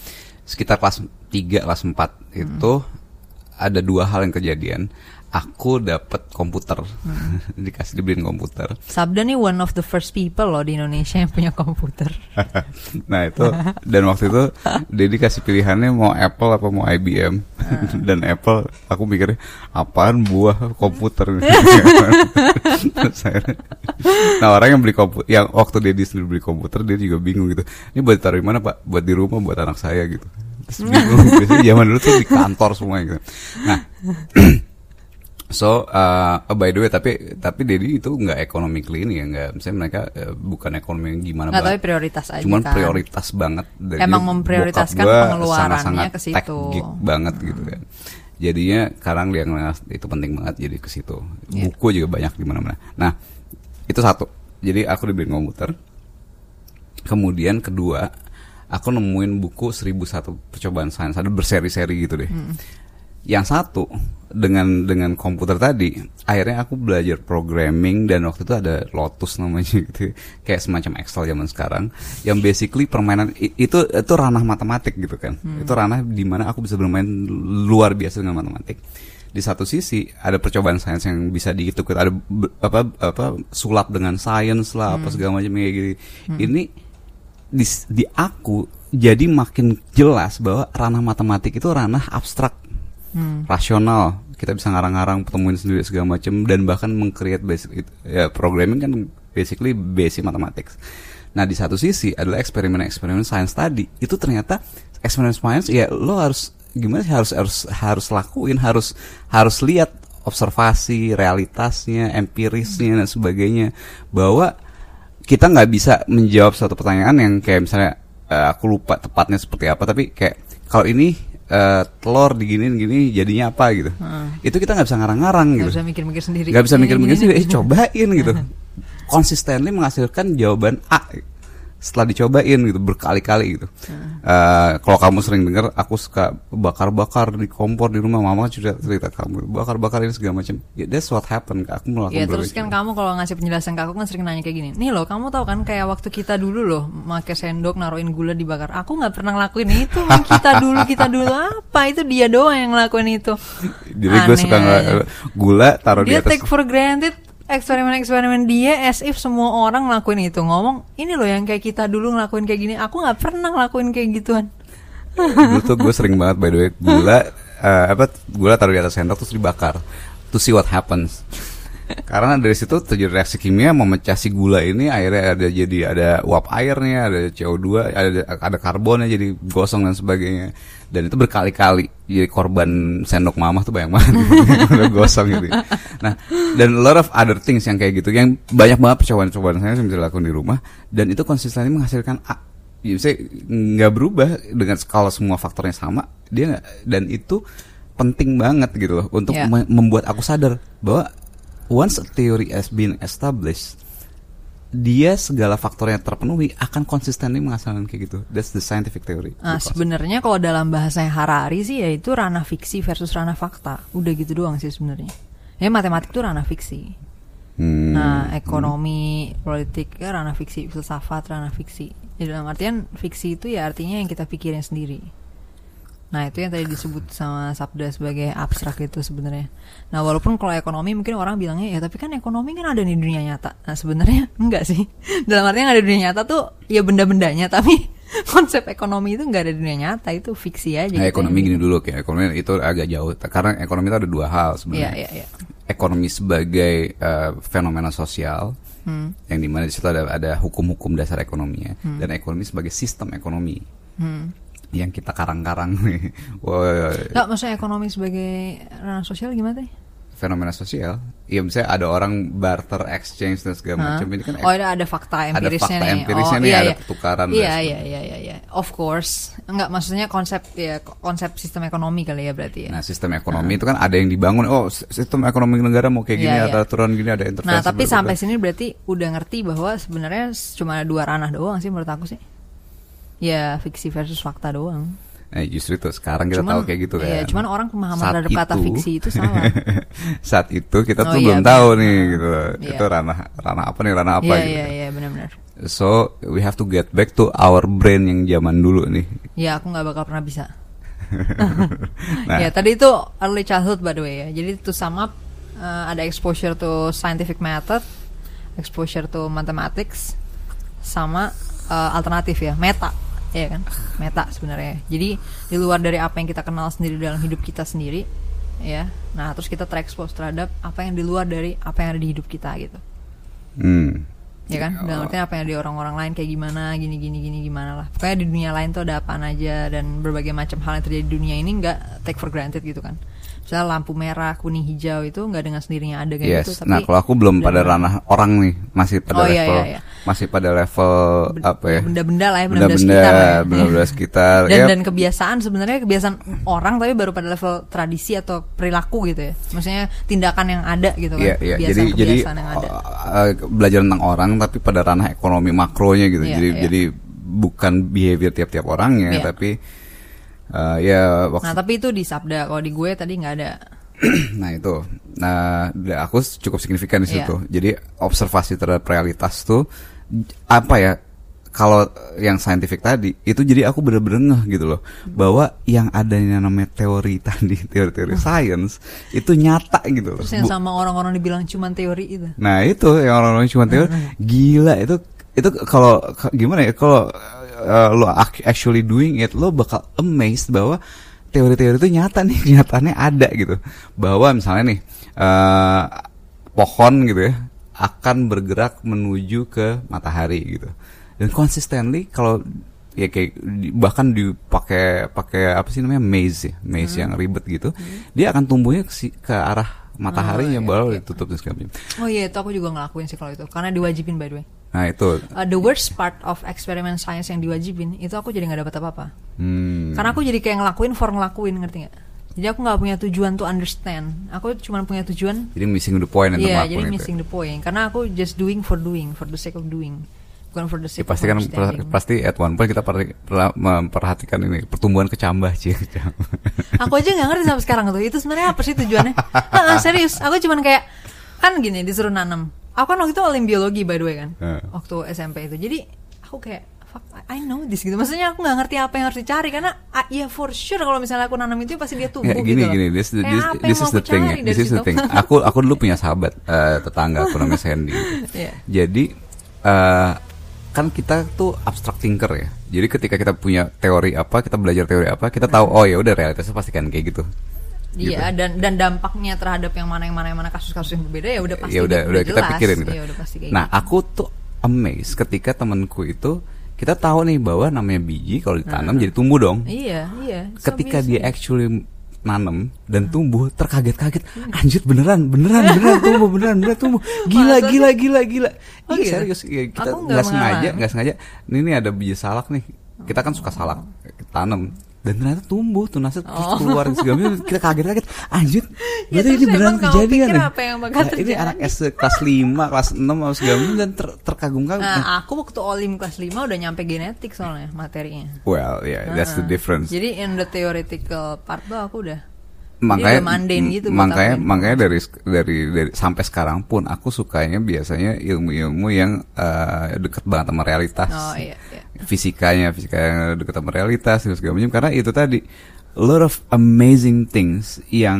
sekitar kelas 3 kelas 4 itu ada dua hal yang kejadian aku dapat komputer. Dikasih dibeliin komputer. Sabda nih one of the first people loh di Indonesia yang punya komputer. Nah itu dan waktu itu dia dikasih pilihannya mau Apple apa mau IBM dan Apple aku mikirnya apaan buah komputer nah orang yang beli komputer yang waktu dia di sendiri beli komputer dia juga bingung gitu. Ini buat taruh di mana pak? Buat di rumah buat anak saya gitu. Terus bingung. Biasanya zaman dulu tuh di kantor semua gitu. Nah So, uh, oh, by the way, tapi tapi Dedi itu nggak economically ini ya, nggak, misalnya mereka uh, bukan ekonomi yang gimana nggak tapi banget. prioritas aja Cuman kan prioritas banget. Dan Emang memprioritaskan pengeluarannya ke situ. banget gitu kan. Jadinya sekarang dia itu penting banget jadi ke situ. Iya. Buku juga banyak di mana-mana. Nah, itu satu. Jadi aku dibeliin komputer. Kemudian kedua, aku nemuin buku 1001 percobaan sains, ada berseri-seri gitu deh. yang satu dengan dengan komputer tadi. Akhirnya aku belajar programming dan waktu itu ada Lotus namanya gitu. Kayak semacam Excel zaman sekarang. Yang basically permainan itu itu ranah matematik gitu kan. Itu ranah di mana aku bisa bermain luar biasa dengan matematik. Di satu sisi ada percobaan sains yang bisa dihitung ada apa apa sulap dengan sains lah apa segala macam kayak gitu. Ini di, di aku jadi makin jelas bahwa ranah matematik itu ranah abstrak Hmm. rasional kita bisa ngarang-ngarang temuin sendiri segala macam dan bahkan mengcreate basic ya programming kan basically basic mathematics. Nah di satu sisi adalah eksperimen-eksperimen sains tadi. Itu ternyata eksperimen sains ya lo harus gimana sih harus harus harus lakuin harus harus lihat observasi realitasnya empirisnya dan sebagainya. Bahwa kita nggak bisa menjawab suatu pertanyaan yang kayak misalnya eh, aku lupa tepatnya seperti apa tapi kayak kalau ini eh, telur diginin gini jadinya apa gitu. Itu kita nggak bisa ngarang-ngarang Nggak gitu. bisa mikir-mikir sendiri. nggak bisa mikir-mikir gini, sih eh cobain gitu. Konsisten menghasilkan jawaban A setelah dicobain gitu berkali-kali gitu. Eh, kalau kamu sering dengar aku suka bakar-bakar di kompor di rumah. Mama cerita cerita kamu bakar-bakar ini segala macam. Ya that's what happened aku melakukan Ya terus kan kamu kalau ngasih penjelasan ke aku kan sering nanya kayak gini Nih loh kamu tahu kan kayak waktu kita dulu loh pakai sendok naruhin gula dibakar. Aku nggak pernah ngelakuin itu kita dulu kita dulu. Apa? Itu dia doang yang ngelakuin itu. Jadi gue suka gula taruh di Dia atas take for granted eksperimen-eksperimen dia as if semua orang ngelakuin itu. Ngomong ini loh yang kayak kita dulu ngelakuin kayak gini. Aku nggak pernah ngelakuin kayak gituan. Dulu tuh gue sering banget by the way gula eh, apa gula taruh di atas sendok terus dibakar to see what happens. Karena dari situ terjadi reaksi kimia memecah si gula ini akhirnya ada jadi ada uap airnya ada CO2 ada ada karbonnya jadi gosong dan sebagainya dan itu berkali-kali. Jadi korban sendok mamah tuh banyak banget. Udah gosong gitu. Nah dan a lot of other things yang kayak gitu. Yang banyak banget percobaan-percobaan saya yang bisa dilakukan di rumah. Dan itu konsisten menghasilkan A. Ya saya nggak berubah dengan kalau semua faktornya sama dia nggak. Dan itu penting banget gitu loh untuk Ya. me- membuat aku sadar bahwa once a theory has been established dia segala faktornya terpenuhi akan konsisten menghasilkan kayak gitu that's the scientific theory Nah, sebenarnya kalau dalam bahasa Harari sih ya itu ranah fiksi versus ranah fakta. Udah gitu doang sih sebenarnya. Ya matematik itu ranah fiksi. Hmm, Nah, ekonomi, politik ya ranah fiksi, filsafat ranah fiksi. Jadi dalam artian fiksi itu ya artinya yang kita pikirin sendiri. Nah, itu yang tadi disebut sama Sabda sebagai abstrak itu sebenarnya. Nah, walaupun kalau ekonomi mungkin orang bilangnya ya tapi kan ekonomi kan ada di dunia nyata. Nah, sebenarnya enggak sih. Dalam artian yang ada di dunia nyata tuh ya benda-bendanya tapi konsep ekonomi itu enggak ada di dunia nyata, itu fiksi aja. Nah, gitu. ekonomi gini dulu kayak ekonomi itu agak jauh karena ekonomi itu ada dua hal sebenarnya iya, iya. ekonomi sebagai eh, fenomena sosial Hmm. yang di mana di situ ada ada hukum-hukum dasar ekonominya dan ekonomi sebagai sistem ekonomi Hmm. Yang kita karang-karang nih Wah, Enggak, maksudnya ekonomi sebagai ranah sosial gimana teh? fenomena sosial ya misalnya ada orang barter exchange dan segala macam ini kan oh ada ada fakta ada empirisnya fakta nih. empirisnya oh, nih, iya, ada iya. pertukaran Iya iya iya iya iya. Of course. Enggak maksudnya konsep ya konsep sistem ekonomi kali ya berarti ya. Nah, sistem ekonomi itu kan ada yang dibangun. Oh, sistem ekonomi negara mau kayak gini, Iya, ada iya. aturan gini, ada intervensi. Nah, tapi sampai sini berarti udah ngerti bahwa sebenarnya cuma ada dua ranah doang sih menurut aku sih. Ya fiksi versus fakta doang. Nah, justru itu sekarang kita tahu kayak gitu kan. Iya, cuman orang pemahaman Saat terhadap kata itu- fiksi itu salah. Saat itu kita Oh, tuh iya, belum tahu nih gitu. Iya. Itu ranah ranah apa nih, ranah apa Iya gitu. iya iya benar-benar. So, we have to get back to our brain yang zaman dulu nih. Ya aku nggak bakal pernah bisa. Nah. Ya tadi itu early childhood by the way ya. Jadi sum up uh, ada exposure to scientific method, exposure to mathematics, sama uh, alternatif ya meta, ya kan? Meta sebenarnya. Jadi di luar dari apa yang kita kenal sendiri dalam hidup kita sendiri, ya. Nah terus kita terekspos terhadap apa yang di luar dari apa yang ada di hidup kita gitu. Hmm. Ya kan? Dalam artinya apa yang di orang-orang lain kayak gimana, gini gini gini gimana lah. Pokoknya di dunia lain tuh ada apaan aja dan berbagai macam hal yang terjadi di dunia ini nggak take for granted gitu kan. Misalnya lampu merah, kuning, hijau itu nggak dengan sendirinya ada kayak Yes. gitu. Tapi nah, kalau aku belum pada ranah orang nih, masih pada Oh, iya, level iya, iya. masih pada level ben- apa ya? Benda-benda lah ya, benda-benda sekitar ya. benda-benda sekitar. dan Ya, dan kebiasaan sebenarnya kebiasaan orang tapi baru pada level tradisi atau perilaku gitu ya. Maksudnya tindakan yang ada gitu kan. Iya, iya. Jadi jadi Kebiasaan-kebiasaan yang ada. uh, belajar tentang orang tapi pada ranah ekonomi makronya gitu. Iya, jadi iya. jadi bukan behavior tiap-tiap orangnya Iya. tapi Eh, ya waktu Nah tapi itu di sabda, kalau di gue tadi nggak ada. nah itu. Nah aku cukup signifikan di situ. Jadi observasi terhadap realitas tuh apa ya kalau yang scientific tadi itu jadi aku bener-bener ngeh gitu loh. Bahwa yang adanya namanya teori tadi teori-teori science itu nyata gitu loh. Terus yang Bu- sama orang-orang dibilang cuman teori itu. Nah itu yang orang-orang cuma teori. Gila itu itu kalau ka- gimana ya kalau uh, lo ac- actually doing it lo bakal amazed bahwa teori-teori itu nyata nih nyatanya ada gitu bahwa misalnya nih uh, pohon gitu ya akan bergerak menuju ke matahari gitu dan consistently kalau ya kayak di- bahkan dipakai pakai apa sih namanya maze ya maze yang ribet gitu dia akan tumbuhnya ke, ke arah mataharinya iya, baru iya. ditutup dan segala macam. Oh iya itu aku juga ngelakuin sih kalau itu, karena diwajibin by the way. Nah itu, Uh, the worst part of eksperimen science yang diwajibin itu aku jadi nggak dapat apa-apa. hmm, Karena aku jadi kayak ngelakuin for ngelakuin ngerti nggak? Jadi aku nggak punya tujuan to understand. Aku cuma punya tujuan jadi missing the point untuk Iya, jadi itu. missing the point. Karena aku just doing for doing, for the sake of doing, bukan for the Ya, sake pasti of kan pasti at one point kita per- pernah memperhatikan ini pertumbuhan kecambah sih. aku aja nggak ngerti sampai sekarang tuh. Itu sebenarnya apa sih tujuannya? Serius, aku cuman kayak kan gini disuruh nanam. Aku kan waktu itu olim biologi by the way kan, Heeh. waktu SMP itu. Jadi aku kayak fuck, I know this gitu. Maksudnya aku nggak ngerti apa yang harus dicari karena ah, ya for sure kalau misalnya aku nanam itu pasti dia tumbuh gini gitu. gini this, this, apa this yang is the thing ya. This is the thing. Aku aku dulu punya sahabat eh, tetangga aku namanya Sandy. Iya. Jadi eh, kan kita tuh abstract thinker ya. Jadi ketika kita punya teori apa, kita belajar teori apa, kita tahu oh ya udah realitasnya pasti kan kayak gitu. Iya dan dan dampaknya terhadap yang mana yang mana yang mana kasus-kasus yang berbeda ya udah pasti ya udah gitu, udah kita jelas. pikirin gitu. Iya, udah pasti kayak nah gitu. aku tuh amazed ketika temanku itu kita tahu nih bahwa namanya biji kalau ditanam jadi tumbuh dong. Iya, iya. So ketika dia actually nanam dan tumbuh terkaget-kaget anjir beneran beneran beneran tumbuh beneran beneran tumbuh gila Masa gila gila gila Oh, iya gitu? serius iya, kita nggak sengaja nggak sengaja ini nih ada biji salak nih kita kan suka salak kita tanam dan ternyata tumbuh tuh terus Oh. keluar segala macam. Kita kaget-kaget anjir Ya, berarti ini terus beneran kejadian nih apa yang bakal Nah, ini anak SD kelas 5 kelas 6 atau segala macam dan ter- terkagum-kagum. Nah, aku waktu olim kelas 5 udah nyampe genetik soalnya materinya. well yeah that's the Nah, difference. Jadi in the theoretical part tuh aku udah makanya mundane gitu makanya aku. makanya dari dari dari sampai sekarang pun aku sukanya biasanya ilmu-ilmu yang eh, dekat banget sama realitas Oh iya, iya. fisikanya fisika yang dekat sama realitas dan segala macam karena itu tadi a lot of amazing things yang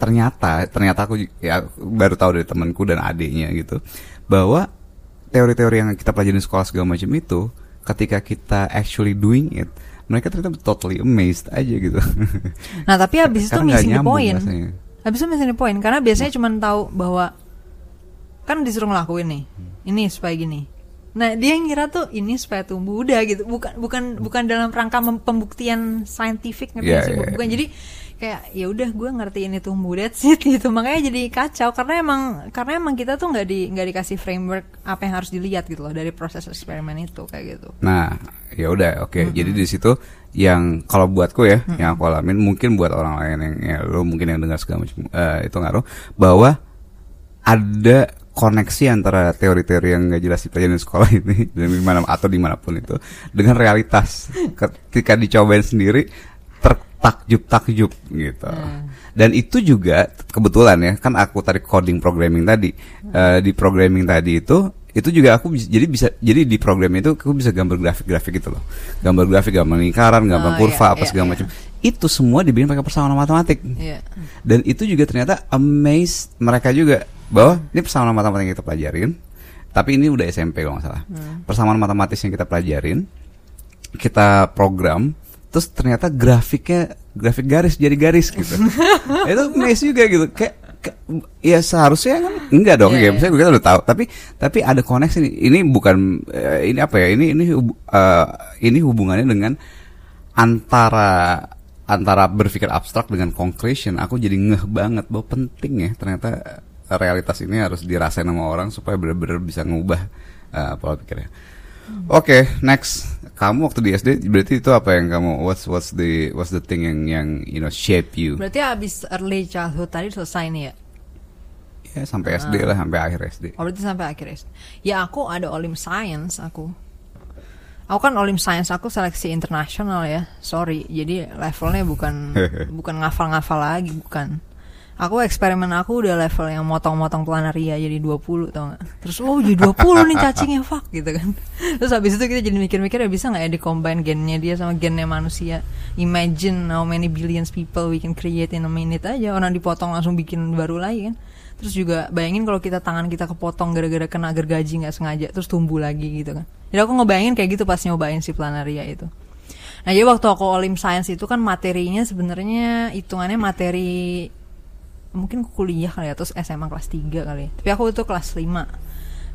ternyata ternyata aku ya baru tahu dari temanku dan adiknya gitu bahwa teori-teori yang kita pelajari di sekolah segala macam itu ketika kita actually doing it mereka ternyata totally amazed aja gitu Nah, tapi habis itu missing the point. rasanya. Habis itu missing the point karena biasanya cuma tahu bahwa kan disuruh ngelakuin nih. Ini supaya gini. Nah, dia ngira tuh ini supaya tumbuh udah gitu. Bukan bukan bukan dalam rangka pembuktian saintifik ngerti Iya, sih? iya, Bukan jadi kayak ya udah gue ngerti ini tumbuh that's it gitu. Makanya jadi kacau karena emang karena emang kita tuh nggak di nggak dikasih framework apa yang harus dilihat gitu loh dari proses eksperimen itu kayak gitu. Nah, ya udah, oke. Jadi di situ yang kalau buatku ya, yang aku alamin mungkin buat orang lain yang ya, lo mungkin yang dengar segala macam eh, itu ngaruh bahwa ada koneksi antara teori-teori yang gak jelas dipelajari di sekolah ini dan di mana atau di mana pun itu dengan realitas. Ketika dicobain sendiri tertakjub-takjub gitu. Dan itu juga kebetulan ya, kan aku tadi coding programming tadi. Eh, di programming tadi itu itu juga aku jadi bisa jadi di program itu aku bisa gambar grafik-grafik gitu loh. Gambar grafik, gambar lingkaran, gambar Oh, kurva iya, apa iya, segala iya. macam. Itu semua dibikin pakai persamaan matematik. Iya. Dan itu juga ternyata amaze mereka juga bahwa ini persamaan matematik yang kita pelajarin. Tapi ini udah SMP kalau nggak salah. Persamaan matematis yang kita pelajarin, kita program, terus ternyata grafiknya grafik garis jadi garis gitu. itu amaze juga gitu. Kayak ke- ya seharusnya kan enggak dong Iya, ya, iya. misalnya kita udah tahu, tapi tapi ada koneksi nih. Ini bukan eh, ini apa ya? Ini ini hub- eh, ini hubungannya dengan antara antara berpikir abstrak dengan concretion aku jadi ngeh banget bahwa penting ya ternyata realitas ini harus dirasain sama orang supaya benar-benar bisa ngubah uh, pola pikirnya. Oke, next. Kamu waktu di SD berarti itu apa yang kamu what's what's the what's the thing yang yang you know shape you? Berarti abis early childhood tadi selesai nih ya? Ya sampai SD lah, sampai akhir SD. Oh berarti sampai akhir SD. Ya aku ada olim science aku. Aku kan Olim Science aku seleksi internasional ya. Sorry. Jadi levelnya bukan bukan ngafal-ngafal lagi, bukan. Aku eksperimen aku udah level yang motong-motong planaria jadi 20 tau gak Terus oh jadi 20 nih cacingnya fuck gitu kan. Terus habis itu kita jadi mikir-mikir ya bisa gak ya combine gennya dia sama gennya manusia? Imagine how many billions people we can create in a minute aja. Orang dipotong langsung bikin baru lagi kan. Terus juga bayangin kalau kita tangan kita kepotong gara-gara kena gergaji nggak sengaja Terus tumbuh lagi gitu kan. Jadi aku ngebayangin kayak gitu pas nyobain si planaria itu. Nah jadi waktu aku Olim Science itu kan materinya sebenarnya hitungannya materi mungkin kuliah kali ya terus SMA kelas 3 kali. Ya. tapi aku itu kelas 5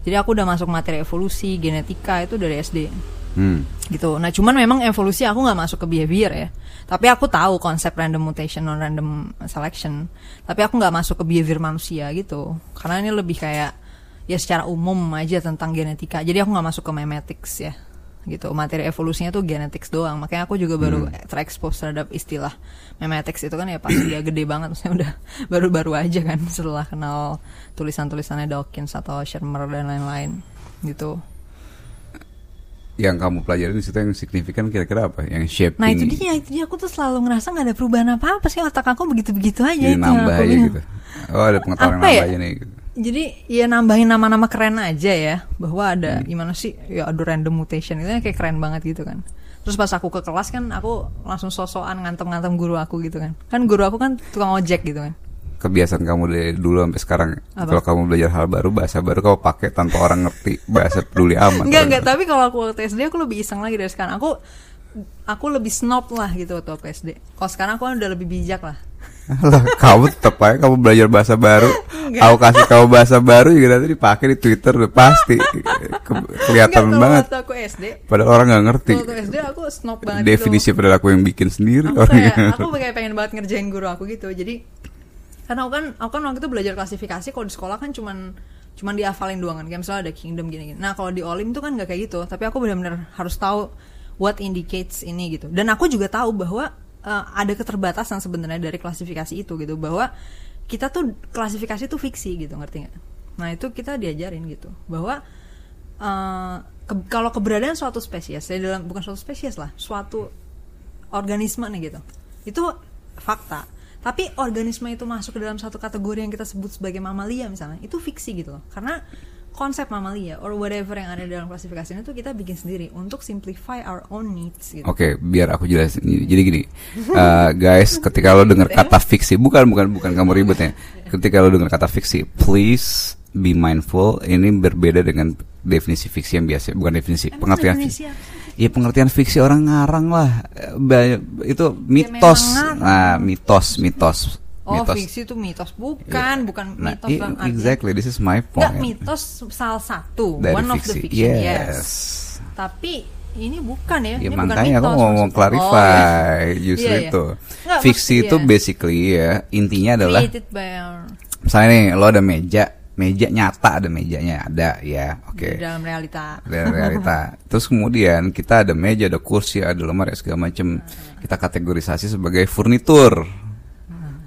jadi aku udah masuk materi evolusi genetika itu dari SD hmm. gitu. Nah cuman memang evolusi aku nggak masuk ke behavior ya. Tapi aku tahu konsep random mutation non random selection. Tapi aku nggak masuk ke behavior manusia gitu. Karena ini lebih kayak ya secara umum aja tentang genetika. Jadi aku nggak masuk ke memetics ya gitu materi evolusinya tuh genetics doang makanya aku juga baru Hmm. terekspos terhadap istilah memetics itu kan ya pas dia gede banget maksudnya udah baru-baru aja kan setelah kenal tulisan-tulisannya Dawkins atau Shermer dan lain-lain gitu Yang kamu pelajarin di situ yang signifikan kira-kira apa? Yang shaping. nah itu dia itu dia aku tuh selalu ngerasa nggak ada perubahan apa-apa sih otak aku begitu-begitu aja Jadi nambah aja gitu. Oh ada pengetahuan yang Apa nambah ya? aja nih. Gitu. Jadi ya nambahin nama-nama keren aja ya bahwa ada gimana sih ya ada random mutation itu kayak keren banget gitu kan. Terus pas aku ke kelas kan aku langsung sosokan ngantem-ngantem guru aku gitu kan. Kan guru aku kan tukang ojek gitu kan. Kebiasaan kamu dari dulu sampai sekarang. Apa? Kalau kamu belajar hal baru, bahasa baru kamu pakai tanpa orang ngerti bahasa peduli amat. Enggak enggak, tapi kalau aku waktu SD aku lebih iseng lagi dari sekarang. Aku aku lebih snob lah gitu waktu aku SD. Kalau sekarang aku kan udah lebih bijak lah. Lah, kamu tetap aja kamu belajar bahasa baru. Aku kasih kamu bahasa baru juga nanti dipakai di Twitter udah pasti. Ke- kelihatan Enggak, banget. waktu aku SD, Padahal orang nggak ngerti. waktu SD aku snob banget Definisi gitu. padahal aku yang bikin sendiri. aku kayak aku kayak pengen banget ngerjain guru aku gitu. Jadi karena aku kan aku kan waktu itu belajar klasifikasi kalau di sekolah kan cuman cuman dihafalin doang kan. Kayak misalnya ada kingdom gini gini. Nah kalau di olim tuh kan nggak kayak gitu. Tapi aku benar-benar harus tahu what indicates ini gitu. Dan aku juga tahu bahwa eh, ada keterbatasan sebenarnya dari klasifikasi itu gitu. Bahwa kita tuh klasifikasi tuh fiksi gitu ngerti nggak? Nah itu kita diajarin gitu bahwa eh, ke- kalau keberadaan suatu spesies ya dalam bukan suatu spesies lah suatu organisme nih gitu itu fakta. Tapi organisme itu masuk ke dalam satu kategori yang kita sebut sebagai mamalia misalnya itu fiksi gitu loh. Karena konsep mamalia or whatever yang ada dalam klasifikasi itu kita bikin sendiri untuk simplify our own needs gitu Oke, biar aku jelasin. Jadi gini, eh, guys, ketika lo dengar kata fiksi, bukan bukan bukan kamu ribet ya. Ketika lo dengar kata fiksi, please be mindful. Ini berbeda dengan definisi fiksi yang biasa, bukan definisi Emang pengertian fiksi. Iya pengertian fiksi orang ngarang lah. Itu mitos. ngarang. Nah, mitos, mitos, oh mitos. fiksi itu mitos bukan bukan Nah, mitos dalam artian- exactly, this is my Nggak, point. mitos salah satu Dari one of the fiksi. fiction yes. Yes. tapi ini bukan ya, Ya ini bukan makanya aku mitos mau mau maksudnya. clarify Oh, iya. justru Iya, iya. itu. Nggak, Fiksi itu iya. basically ya intinya adalah created by our misalnya nih lo ada meja, meja nyata ada mejanya ada ya, oke. di dalam realita Dari realita. Terus kemudian kita ada meja, ada kursi, ada lemari segala macam. Kita kategorisasi sebagai furnitur.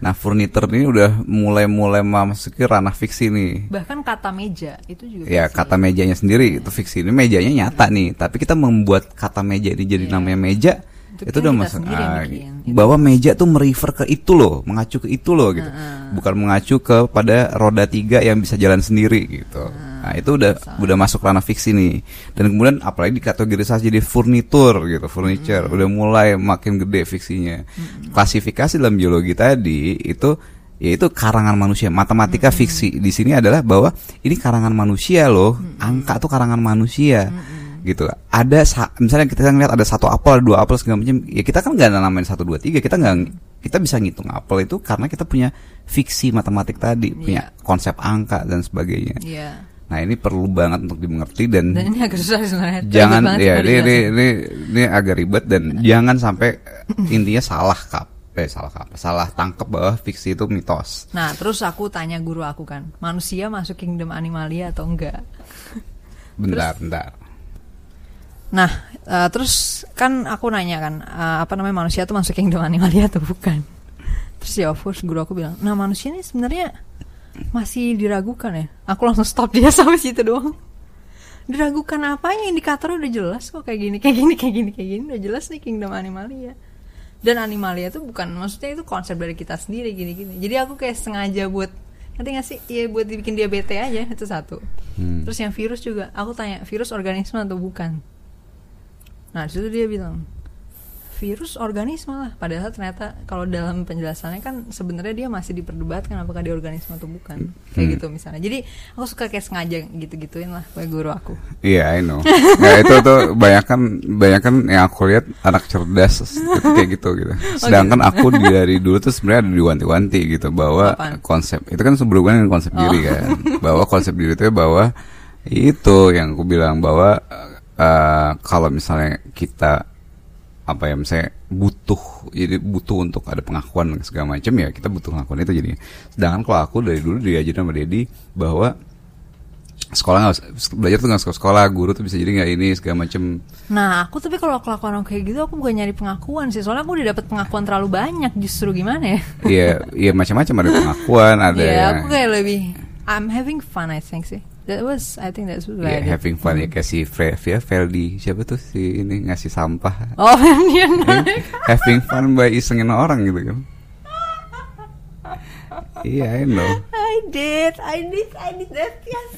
Nah, furnitur ini udah mulai-mulai memasuki ranah fiksi nih. bahkan kata meja itu juga Ya fiksi. kata mejanya sendiri itu fiksi ini mejanya nyata nih tapi kita membuat kata meja ini jadi Iya. namanya meja Itu itu, udah masuk ah, bikin. Itu. bahwa meja tuh merefer ke itu loh mengacu ke itu loh gitu bukan mengacu kepada roda tiga yang bisa jalan sendiri gitu nah itu udah udah masuk ranah fiksi nih. Dan kemudian apalagi dikategorisasi jadi furnitur gitu furniture. Udah mulai makin gede fiksinya. Klasifikasi dalam biologi tadi itu yaitu karangan manusia. Matematika fiksi di sini adalah bahwa ini karangan manusia loh. Angka tuh karangan manusia. Gitu. Ada sa- misalnya kita ngeliat ada satu apel dua apel segala macam ya kita kan nggak namain satu dua tiga. Kita nggak kita bisa ngitung apel itu karena kita punya fiksi matematik tadi punya konsep angka dan sebagainya. Iya. Nah ini perlu banget untuk dimengerti dan, dan ini agak susah sebenarnya. Jangan ya ini, ini ini ini agak ribet dan jangan sampai intinya salah kap eh salah kap salah tangkep bahwa fiksi itu mitos. Nah terus aku tanya guru aku kan manusia masuk kingdom animalia atau enggak? Bentar bentar. Nah, eh, terus kan aku nanya kan, eh, apa namanya manusia tuh masuk kingdom animalia atau bukan? Terus ya of course guru aku bilang, nah manusia ini sebenarnya masih diragukan ya. Aku langsung stop dia sampai situ doang. diragukan apanya indikator udah jelas kok. Kayak gini kayak gini kayak gini kayak gini. Udah jelas nih Kingdom Animalia. Dan Animalia tuh bukan maksudnya itu konsep dari kita sendiri gini gini. Jadi aku kayak sengaja buat ngerti gak sih? Iya buat dibikin dia bete aja itu satu. Hmm. terus yang virus juga. Aku tanya virus organisme atau bukan? Nah di situ dia bilang virus organisme lah padahal ternyata kalau dalam penjelasannya kan sebenarnya dia masih diperdebatkan apakah dia organisme atau bukan kayak Hmm. gitu misalnya jadi aku suka kayak sengaja gitu-gituin lah kayak guru aku Iya, I know. Nah, itu tuh banyak kan banyak kan yang aku lihat anak cerdas kayak gitu gitu. Sedangkan aku di- dari dulu tuh sebenarnya ada diwanti-wanti gitu bahwa Apaan? konsep itu kan berhubungan dengan konsep diri kan. Bahwa konsep diri itu bahwa itu yang aku bilang bahwa eh, kalau misalnya kita apa ya misalnya butuh jadi butuh untuk ada pengakuan segala macam ya kita butuh pengakuan itu jadi sedangkan kalau aku dari dulu diajarin sama Dedi bahwa sekolah usah- belajar tuh nggak sekolah sekolah guru tuh bisa jadi nggak ini segala macam Nah, aku tapi kalau kelakuan aku kayak gitu, aku bukan nyari pengakuan sih. Soalnya aku udah dapet pengakuan terlalu banyak. Justru gimana ya? Iya, iya macam-macam ada pengakuan, ada Iya, yang aku kayak lebih I'm having fun, I think sih. That was, I think that's what ya, I did. having fun ya. Kayak si Fre ya, siapa tuh si ini ngasih sampah? Oh, dia having fun by isengin orang gitu kan. Iya I know. I did, I did, I did that, yes.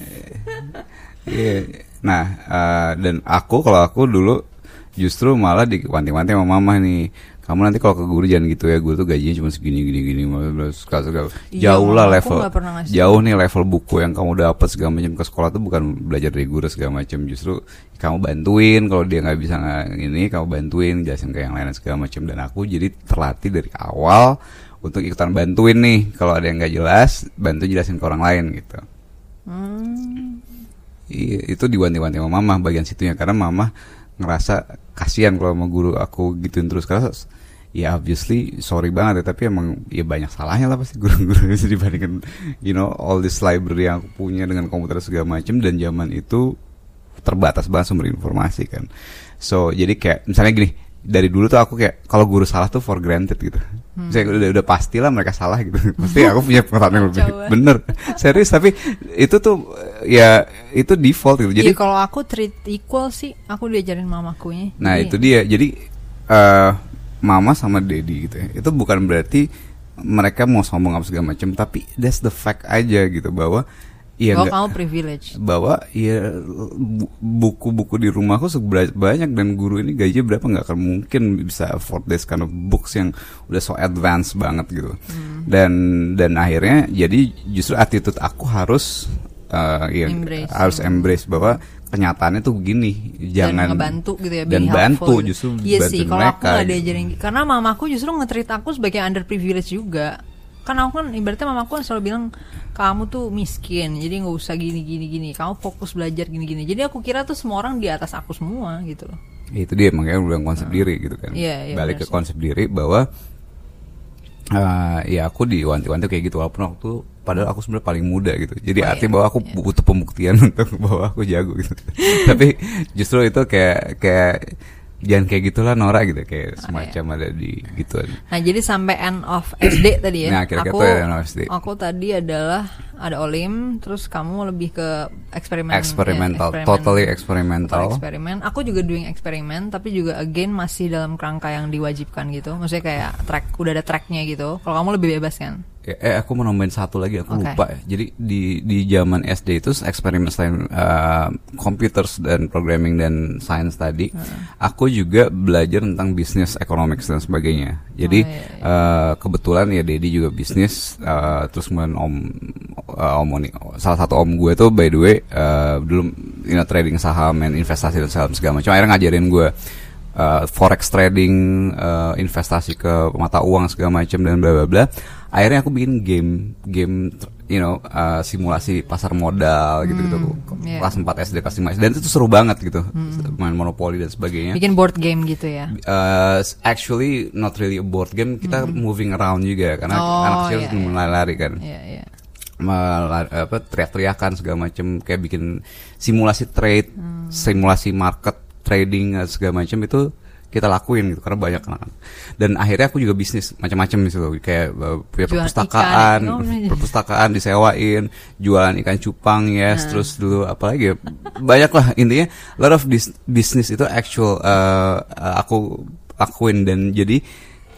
Iya. Nah, eh, dan aku kalau aku dulu justru malah diwanti-wanti sama mama nih. Kamu nanti kalau ke guru jangan gitu ya, guru tuh gajinya cuma segini gini gini. Suka suka. Iya, Jauh lah level. Jauh nih level buku yang kamu dapat segala macam ke sekolah tuh bukan belajar dari guru segala macam. Justru kamu bantuin kalau dia nggak bisa ini, kamu bantuin jelasin ke yang lain segala macam. Dan aku jadi terlatih dari awal untuk ikutan bantuin nih. Kalau ada yang nggak jelas, bantu jelasin ke orang lain gitu. Hmm. Iya, itu diwanti-wanti sama mama bagian situnya karena mama ngerasa kasihan kalau sama guru aku gituin terus. Karena ya obviously sorry banget ya tapi emang ya banyak salahnya lah pasti guru-guru itu dibandingkan you know all this library yang aku punya dengan komputer segala macam dan zaman itu terbatas banget sumber informasi kan. So jadi kayak misalnya gini dari dulu tuh aku kayak kalau guru salah tuh for granted gitu. Saya udah udah pastilah mereka salah gitu. Pasti aku punya pengetahuan yang lebih bener. Serius tapi itu tuh ya itu default gitu. Jadi Jadi kalau aku treat equal sih, aku diajarin mamakunya. Nah Jadi- itu dia. Jadi eh mama sama daddy gitu ya. Itu bukan berarti mereka mau sombong apa segala macam, tapi that's the fact aja gitu bahwa iya Bahwa kamu privilege. bahwa ya bu- buku-buku di rumahku banyak dan guru ini gajinya berapa nggak akan mungkin bisa afford this kind of books yang udah so advance banget gitu Hmm. dan dan akhirnya jadi justru attitude aku harus eh, ya, Embrace. harus embrace bahwa kenyataannya tuh begini jangan dan ngebantu gitu ya dan bantu gitu. justru iya bantuin sih kalau aku mereka nggak gitu. diajarin karena mamaku justru nge-treat aku sebagai underprivileged juga kan aku kan ibaratnya mamaku kan selalu bilang kamu tuh miskin jadi nggak usah gini gini gini. Kamu fokus belajar gini gini. Jadi aku kira tuh semua orang di atas aku semua gitu loh. Itu dia makanya bilang konsep diri gitu kan. Iya, iya, balik ke sih. konsep diri bahwa eh, ya aku diwanti-wanti kayak gitu walaupun waktu padahal aku sebenarnya paling muda gitu. Jadi Oh, arti iya, bahwa aku iya. butuh pembuktian untuk bahwa aku jago gitu. Tapi justru itu kayak kayak jangan kayak gitulah Nora gitu kayak semacam ada di gituan Nah, jadi sampai end of SD tadi ya. Nah, kira-kira aku, end of SD. Aku tadi adalah ada olim, terus kamu lebih ke eksperimen. eksperimental ya, eksperimen. totally Total eksperimental eksperimen. Aku juga doing eksperimen, tapi juga again masih dalam kerangka yang diwajibkan gitu. Maksudnya kayak track, udah ada tracknya gitu. Kalau kamu lebih bebas kan? Ya, eh aku mau nambahin satu lagi aku Oke. lupa ya. Jadi di di zaman SD itu eksperimen selain uh, computers dan programming dan science tadi, aku juga belajar tentang bisnis, economics dan sebagainya. Jadi Oh, iya, iya. uh, kebetulan ya Dedi juga bisnis, uh, terus kemudian om uh, om Oni, salah satu om gue tuh by the way uh, dulu you know, trading saham dan investasi dan saham segala macam. Akhirnya ngajarin gue uh, forex trading, uh, investasi ke mata uang segala macam dan bla bla bla. Akhirnya aku bikin game game you know uh, simulasi pasar modal gitu gitu. iya. Kelas 4 SD, kelas 5 SD dan itu seru banget gitu. Main monopoli dan sebagainya. Bikin board game gitu ya. Uh, actually not really a board game, kita moving around juga karena Hmm. Oh, anak kecil iya. mulai lari kan Iya, iya. Mela- apa teriak-teriakan segala macam kayak bikin simulasi trade, Hmm. simulasi market trading segala macam itu kita lakuin gitu karena banyak anak dan akhirnya aku juga bisnis macam-macam gitu kayak uh, punya perpustakaan ikan, oh, perpustakaan disewain jualan ikan cupang Nah. yes terus dulu apalagi ya, banyak lah intinya a lot of this business itu actual uh, aku lakuin. Dan jadi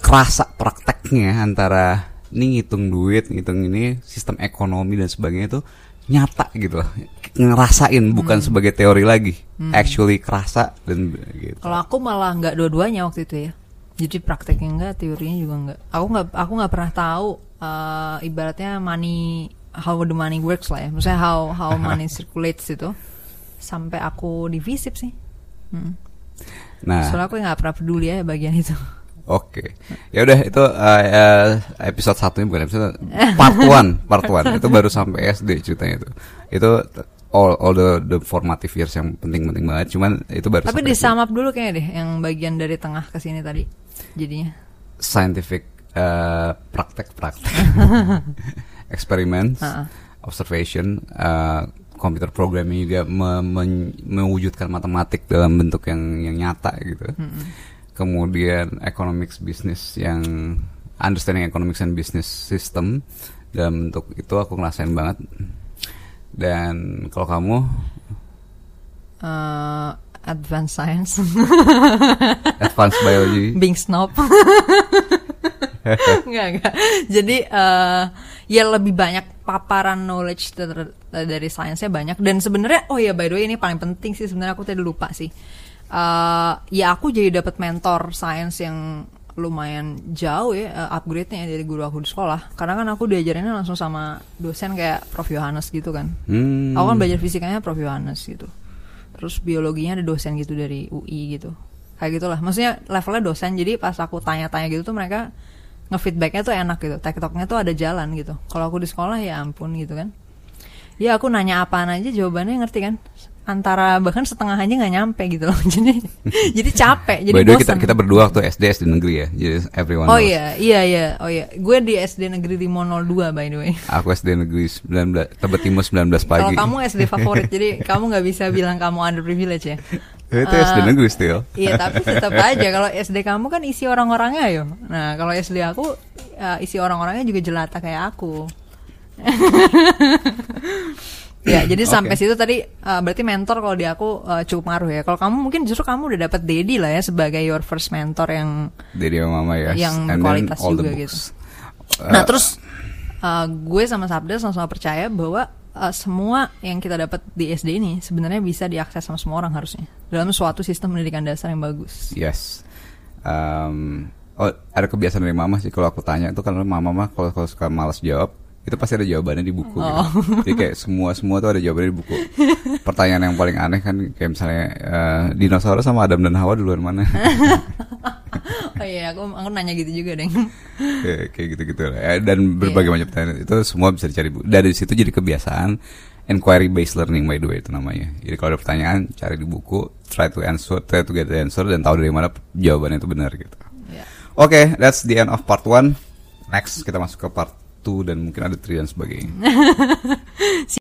kerasa prakteknya antara ini ngitung duit ngitung ini sistem ekonomi dan sebagainya itu nyata gitu loh ngerasain bukan Hmm. sebagai teori lagi actually kerasa dan gitu Kalau aku malah nggak dua-duanya waktu itu ya. Jadi prakteknya enggak, teorinya juga enggak. Aku nggak aku nggak pernah tahu eh, ibaratnya money how the money works lah ya. Maksudnya how how money circulates itu sampai aku di visip sih. Hmm. nah Soalnya aku nggak pernah peduli ya bagian itu. Oke, ya udah itu uh, uh, episode satunya bukan episode part one, part one itu baru sampai SD ceritanya itu. Itu all all the the formative years yang penting-penting banget. Cuman itu baru Tapi sampai di SD. sum up dulu kayaknya deh yang bagian dari tengah ke sini tadi. Jadinya. scientific uh, praktek-praktek, experiments, Ha-ha. observation, uh, computer programming juga me- men- mewujudkan matematik dalam bentuk yang yang nyata gitu. Kemudian economics business yang understanding economics and business system dalam bentuk itu aku ngerasain banget. Dan kalau kamu Eh, advanced science, advanced biology, being snob. Enggak, enggak. Jadi eh ya lebih banyak paparan knowledge ter- dari sainsnya banyak dan sebenarnya oh ya by the way ini paling penting sih sebenarnya aku tadi lupa sih. Eh ya aku jadi dapat mentor sains yang lumayan jauh ya eh, upgrade-nya dari guru aku di sekolah karena kan aku diajarinnya langsung sama dosen kayak Prof Yohanes gitu kan. hmm, Aku kan belajar fisikanya Prof Yohanes gitu. Terus biologinya ada dosen gitu dari UI gitu. Kayak gitulah. Maksudnya levelnya dosen. Jadi pas aku tanya-tanya gitu tuh mereka ngefeedbacknya tuh enak gitu. TikToknya tuh ada jalan gitu. Kalau aku di sekolah ya ampun gitu kan. Ya aku nanya apaan aja jawabannya ngerti kan. Antara bahkan setengah aja nggak nyampe gitu loh. Jadi jadi capek. Jadi by kita kita berdua waktu SD SD negeri ya. Jadi everyone Oh knows. iya, iya iya. Oh iya. Gue di SD Negeri 502 by the way. Aku SD negeri 19 Tebet Timur 19 Kalau pagi. kamu SD favorit, jadi kamu nggak bisa bilang kamu underprivileged ya. Itu SD Ah. negeri still. Iya tapi tetap aja kalau SD kamu kan isi orang-orangnya yo. Nah kalau SD aku eh, isi orang-orangnya juga jelata kayak aku. ya jadi sampai Oke. situ tadi eh, berarti mentor kalau di aku eh, cukup ngaruh ya. Kalau kamu mungkin justru kamu udah dapet Dedi lah ya sebagai your first mentor yang Dari mama ya. Yang And the juga. Nah Uh, terus uh, gue sama Sabda sama-sama percaya bahwa uh, semua yang kita dapat di SD ini sebenarnya bisa diakses sama semua orang harusnya dalam suatu sistem pendidikan dasar yang bagus. Yes. Um, oh, ada kebiasaan dari mama sih kalau aku tanya itu karena mama mah kalau kalau suka malas jawab itu pasti ada jawabannya di buku gitu. Oh. Jadi kayak semua semua tuh ada jawabannya di buku. Pertanyaan yang paling aneh kan kayak misalnya uh, dinosaurus sama Adam dan Hawa duluan mana? oh iya, aku aku nanya gitu juga deh. kayak kayak gitu-gitu lah. Ya, Dan berbagai macam pertanyaan itu semua bisa dicari buku. Dari situ jadi kebiasaan inquiry based learning by the way itu namanya. Jadi kalau ada pertanyaan cari di buku, try to answer, try to get the answer dan tahu dari mana jawabannya itu benar gitu. Ya. Oke, that's the end of part one. Next kita masuk ke part 2 dan mungkin ada 3 dan sebagainya.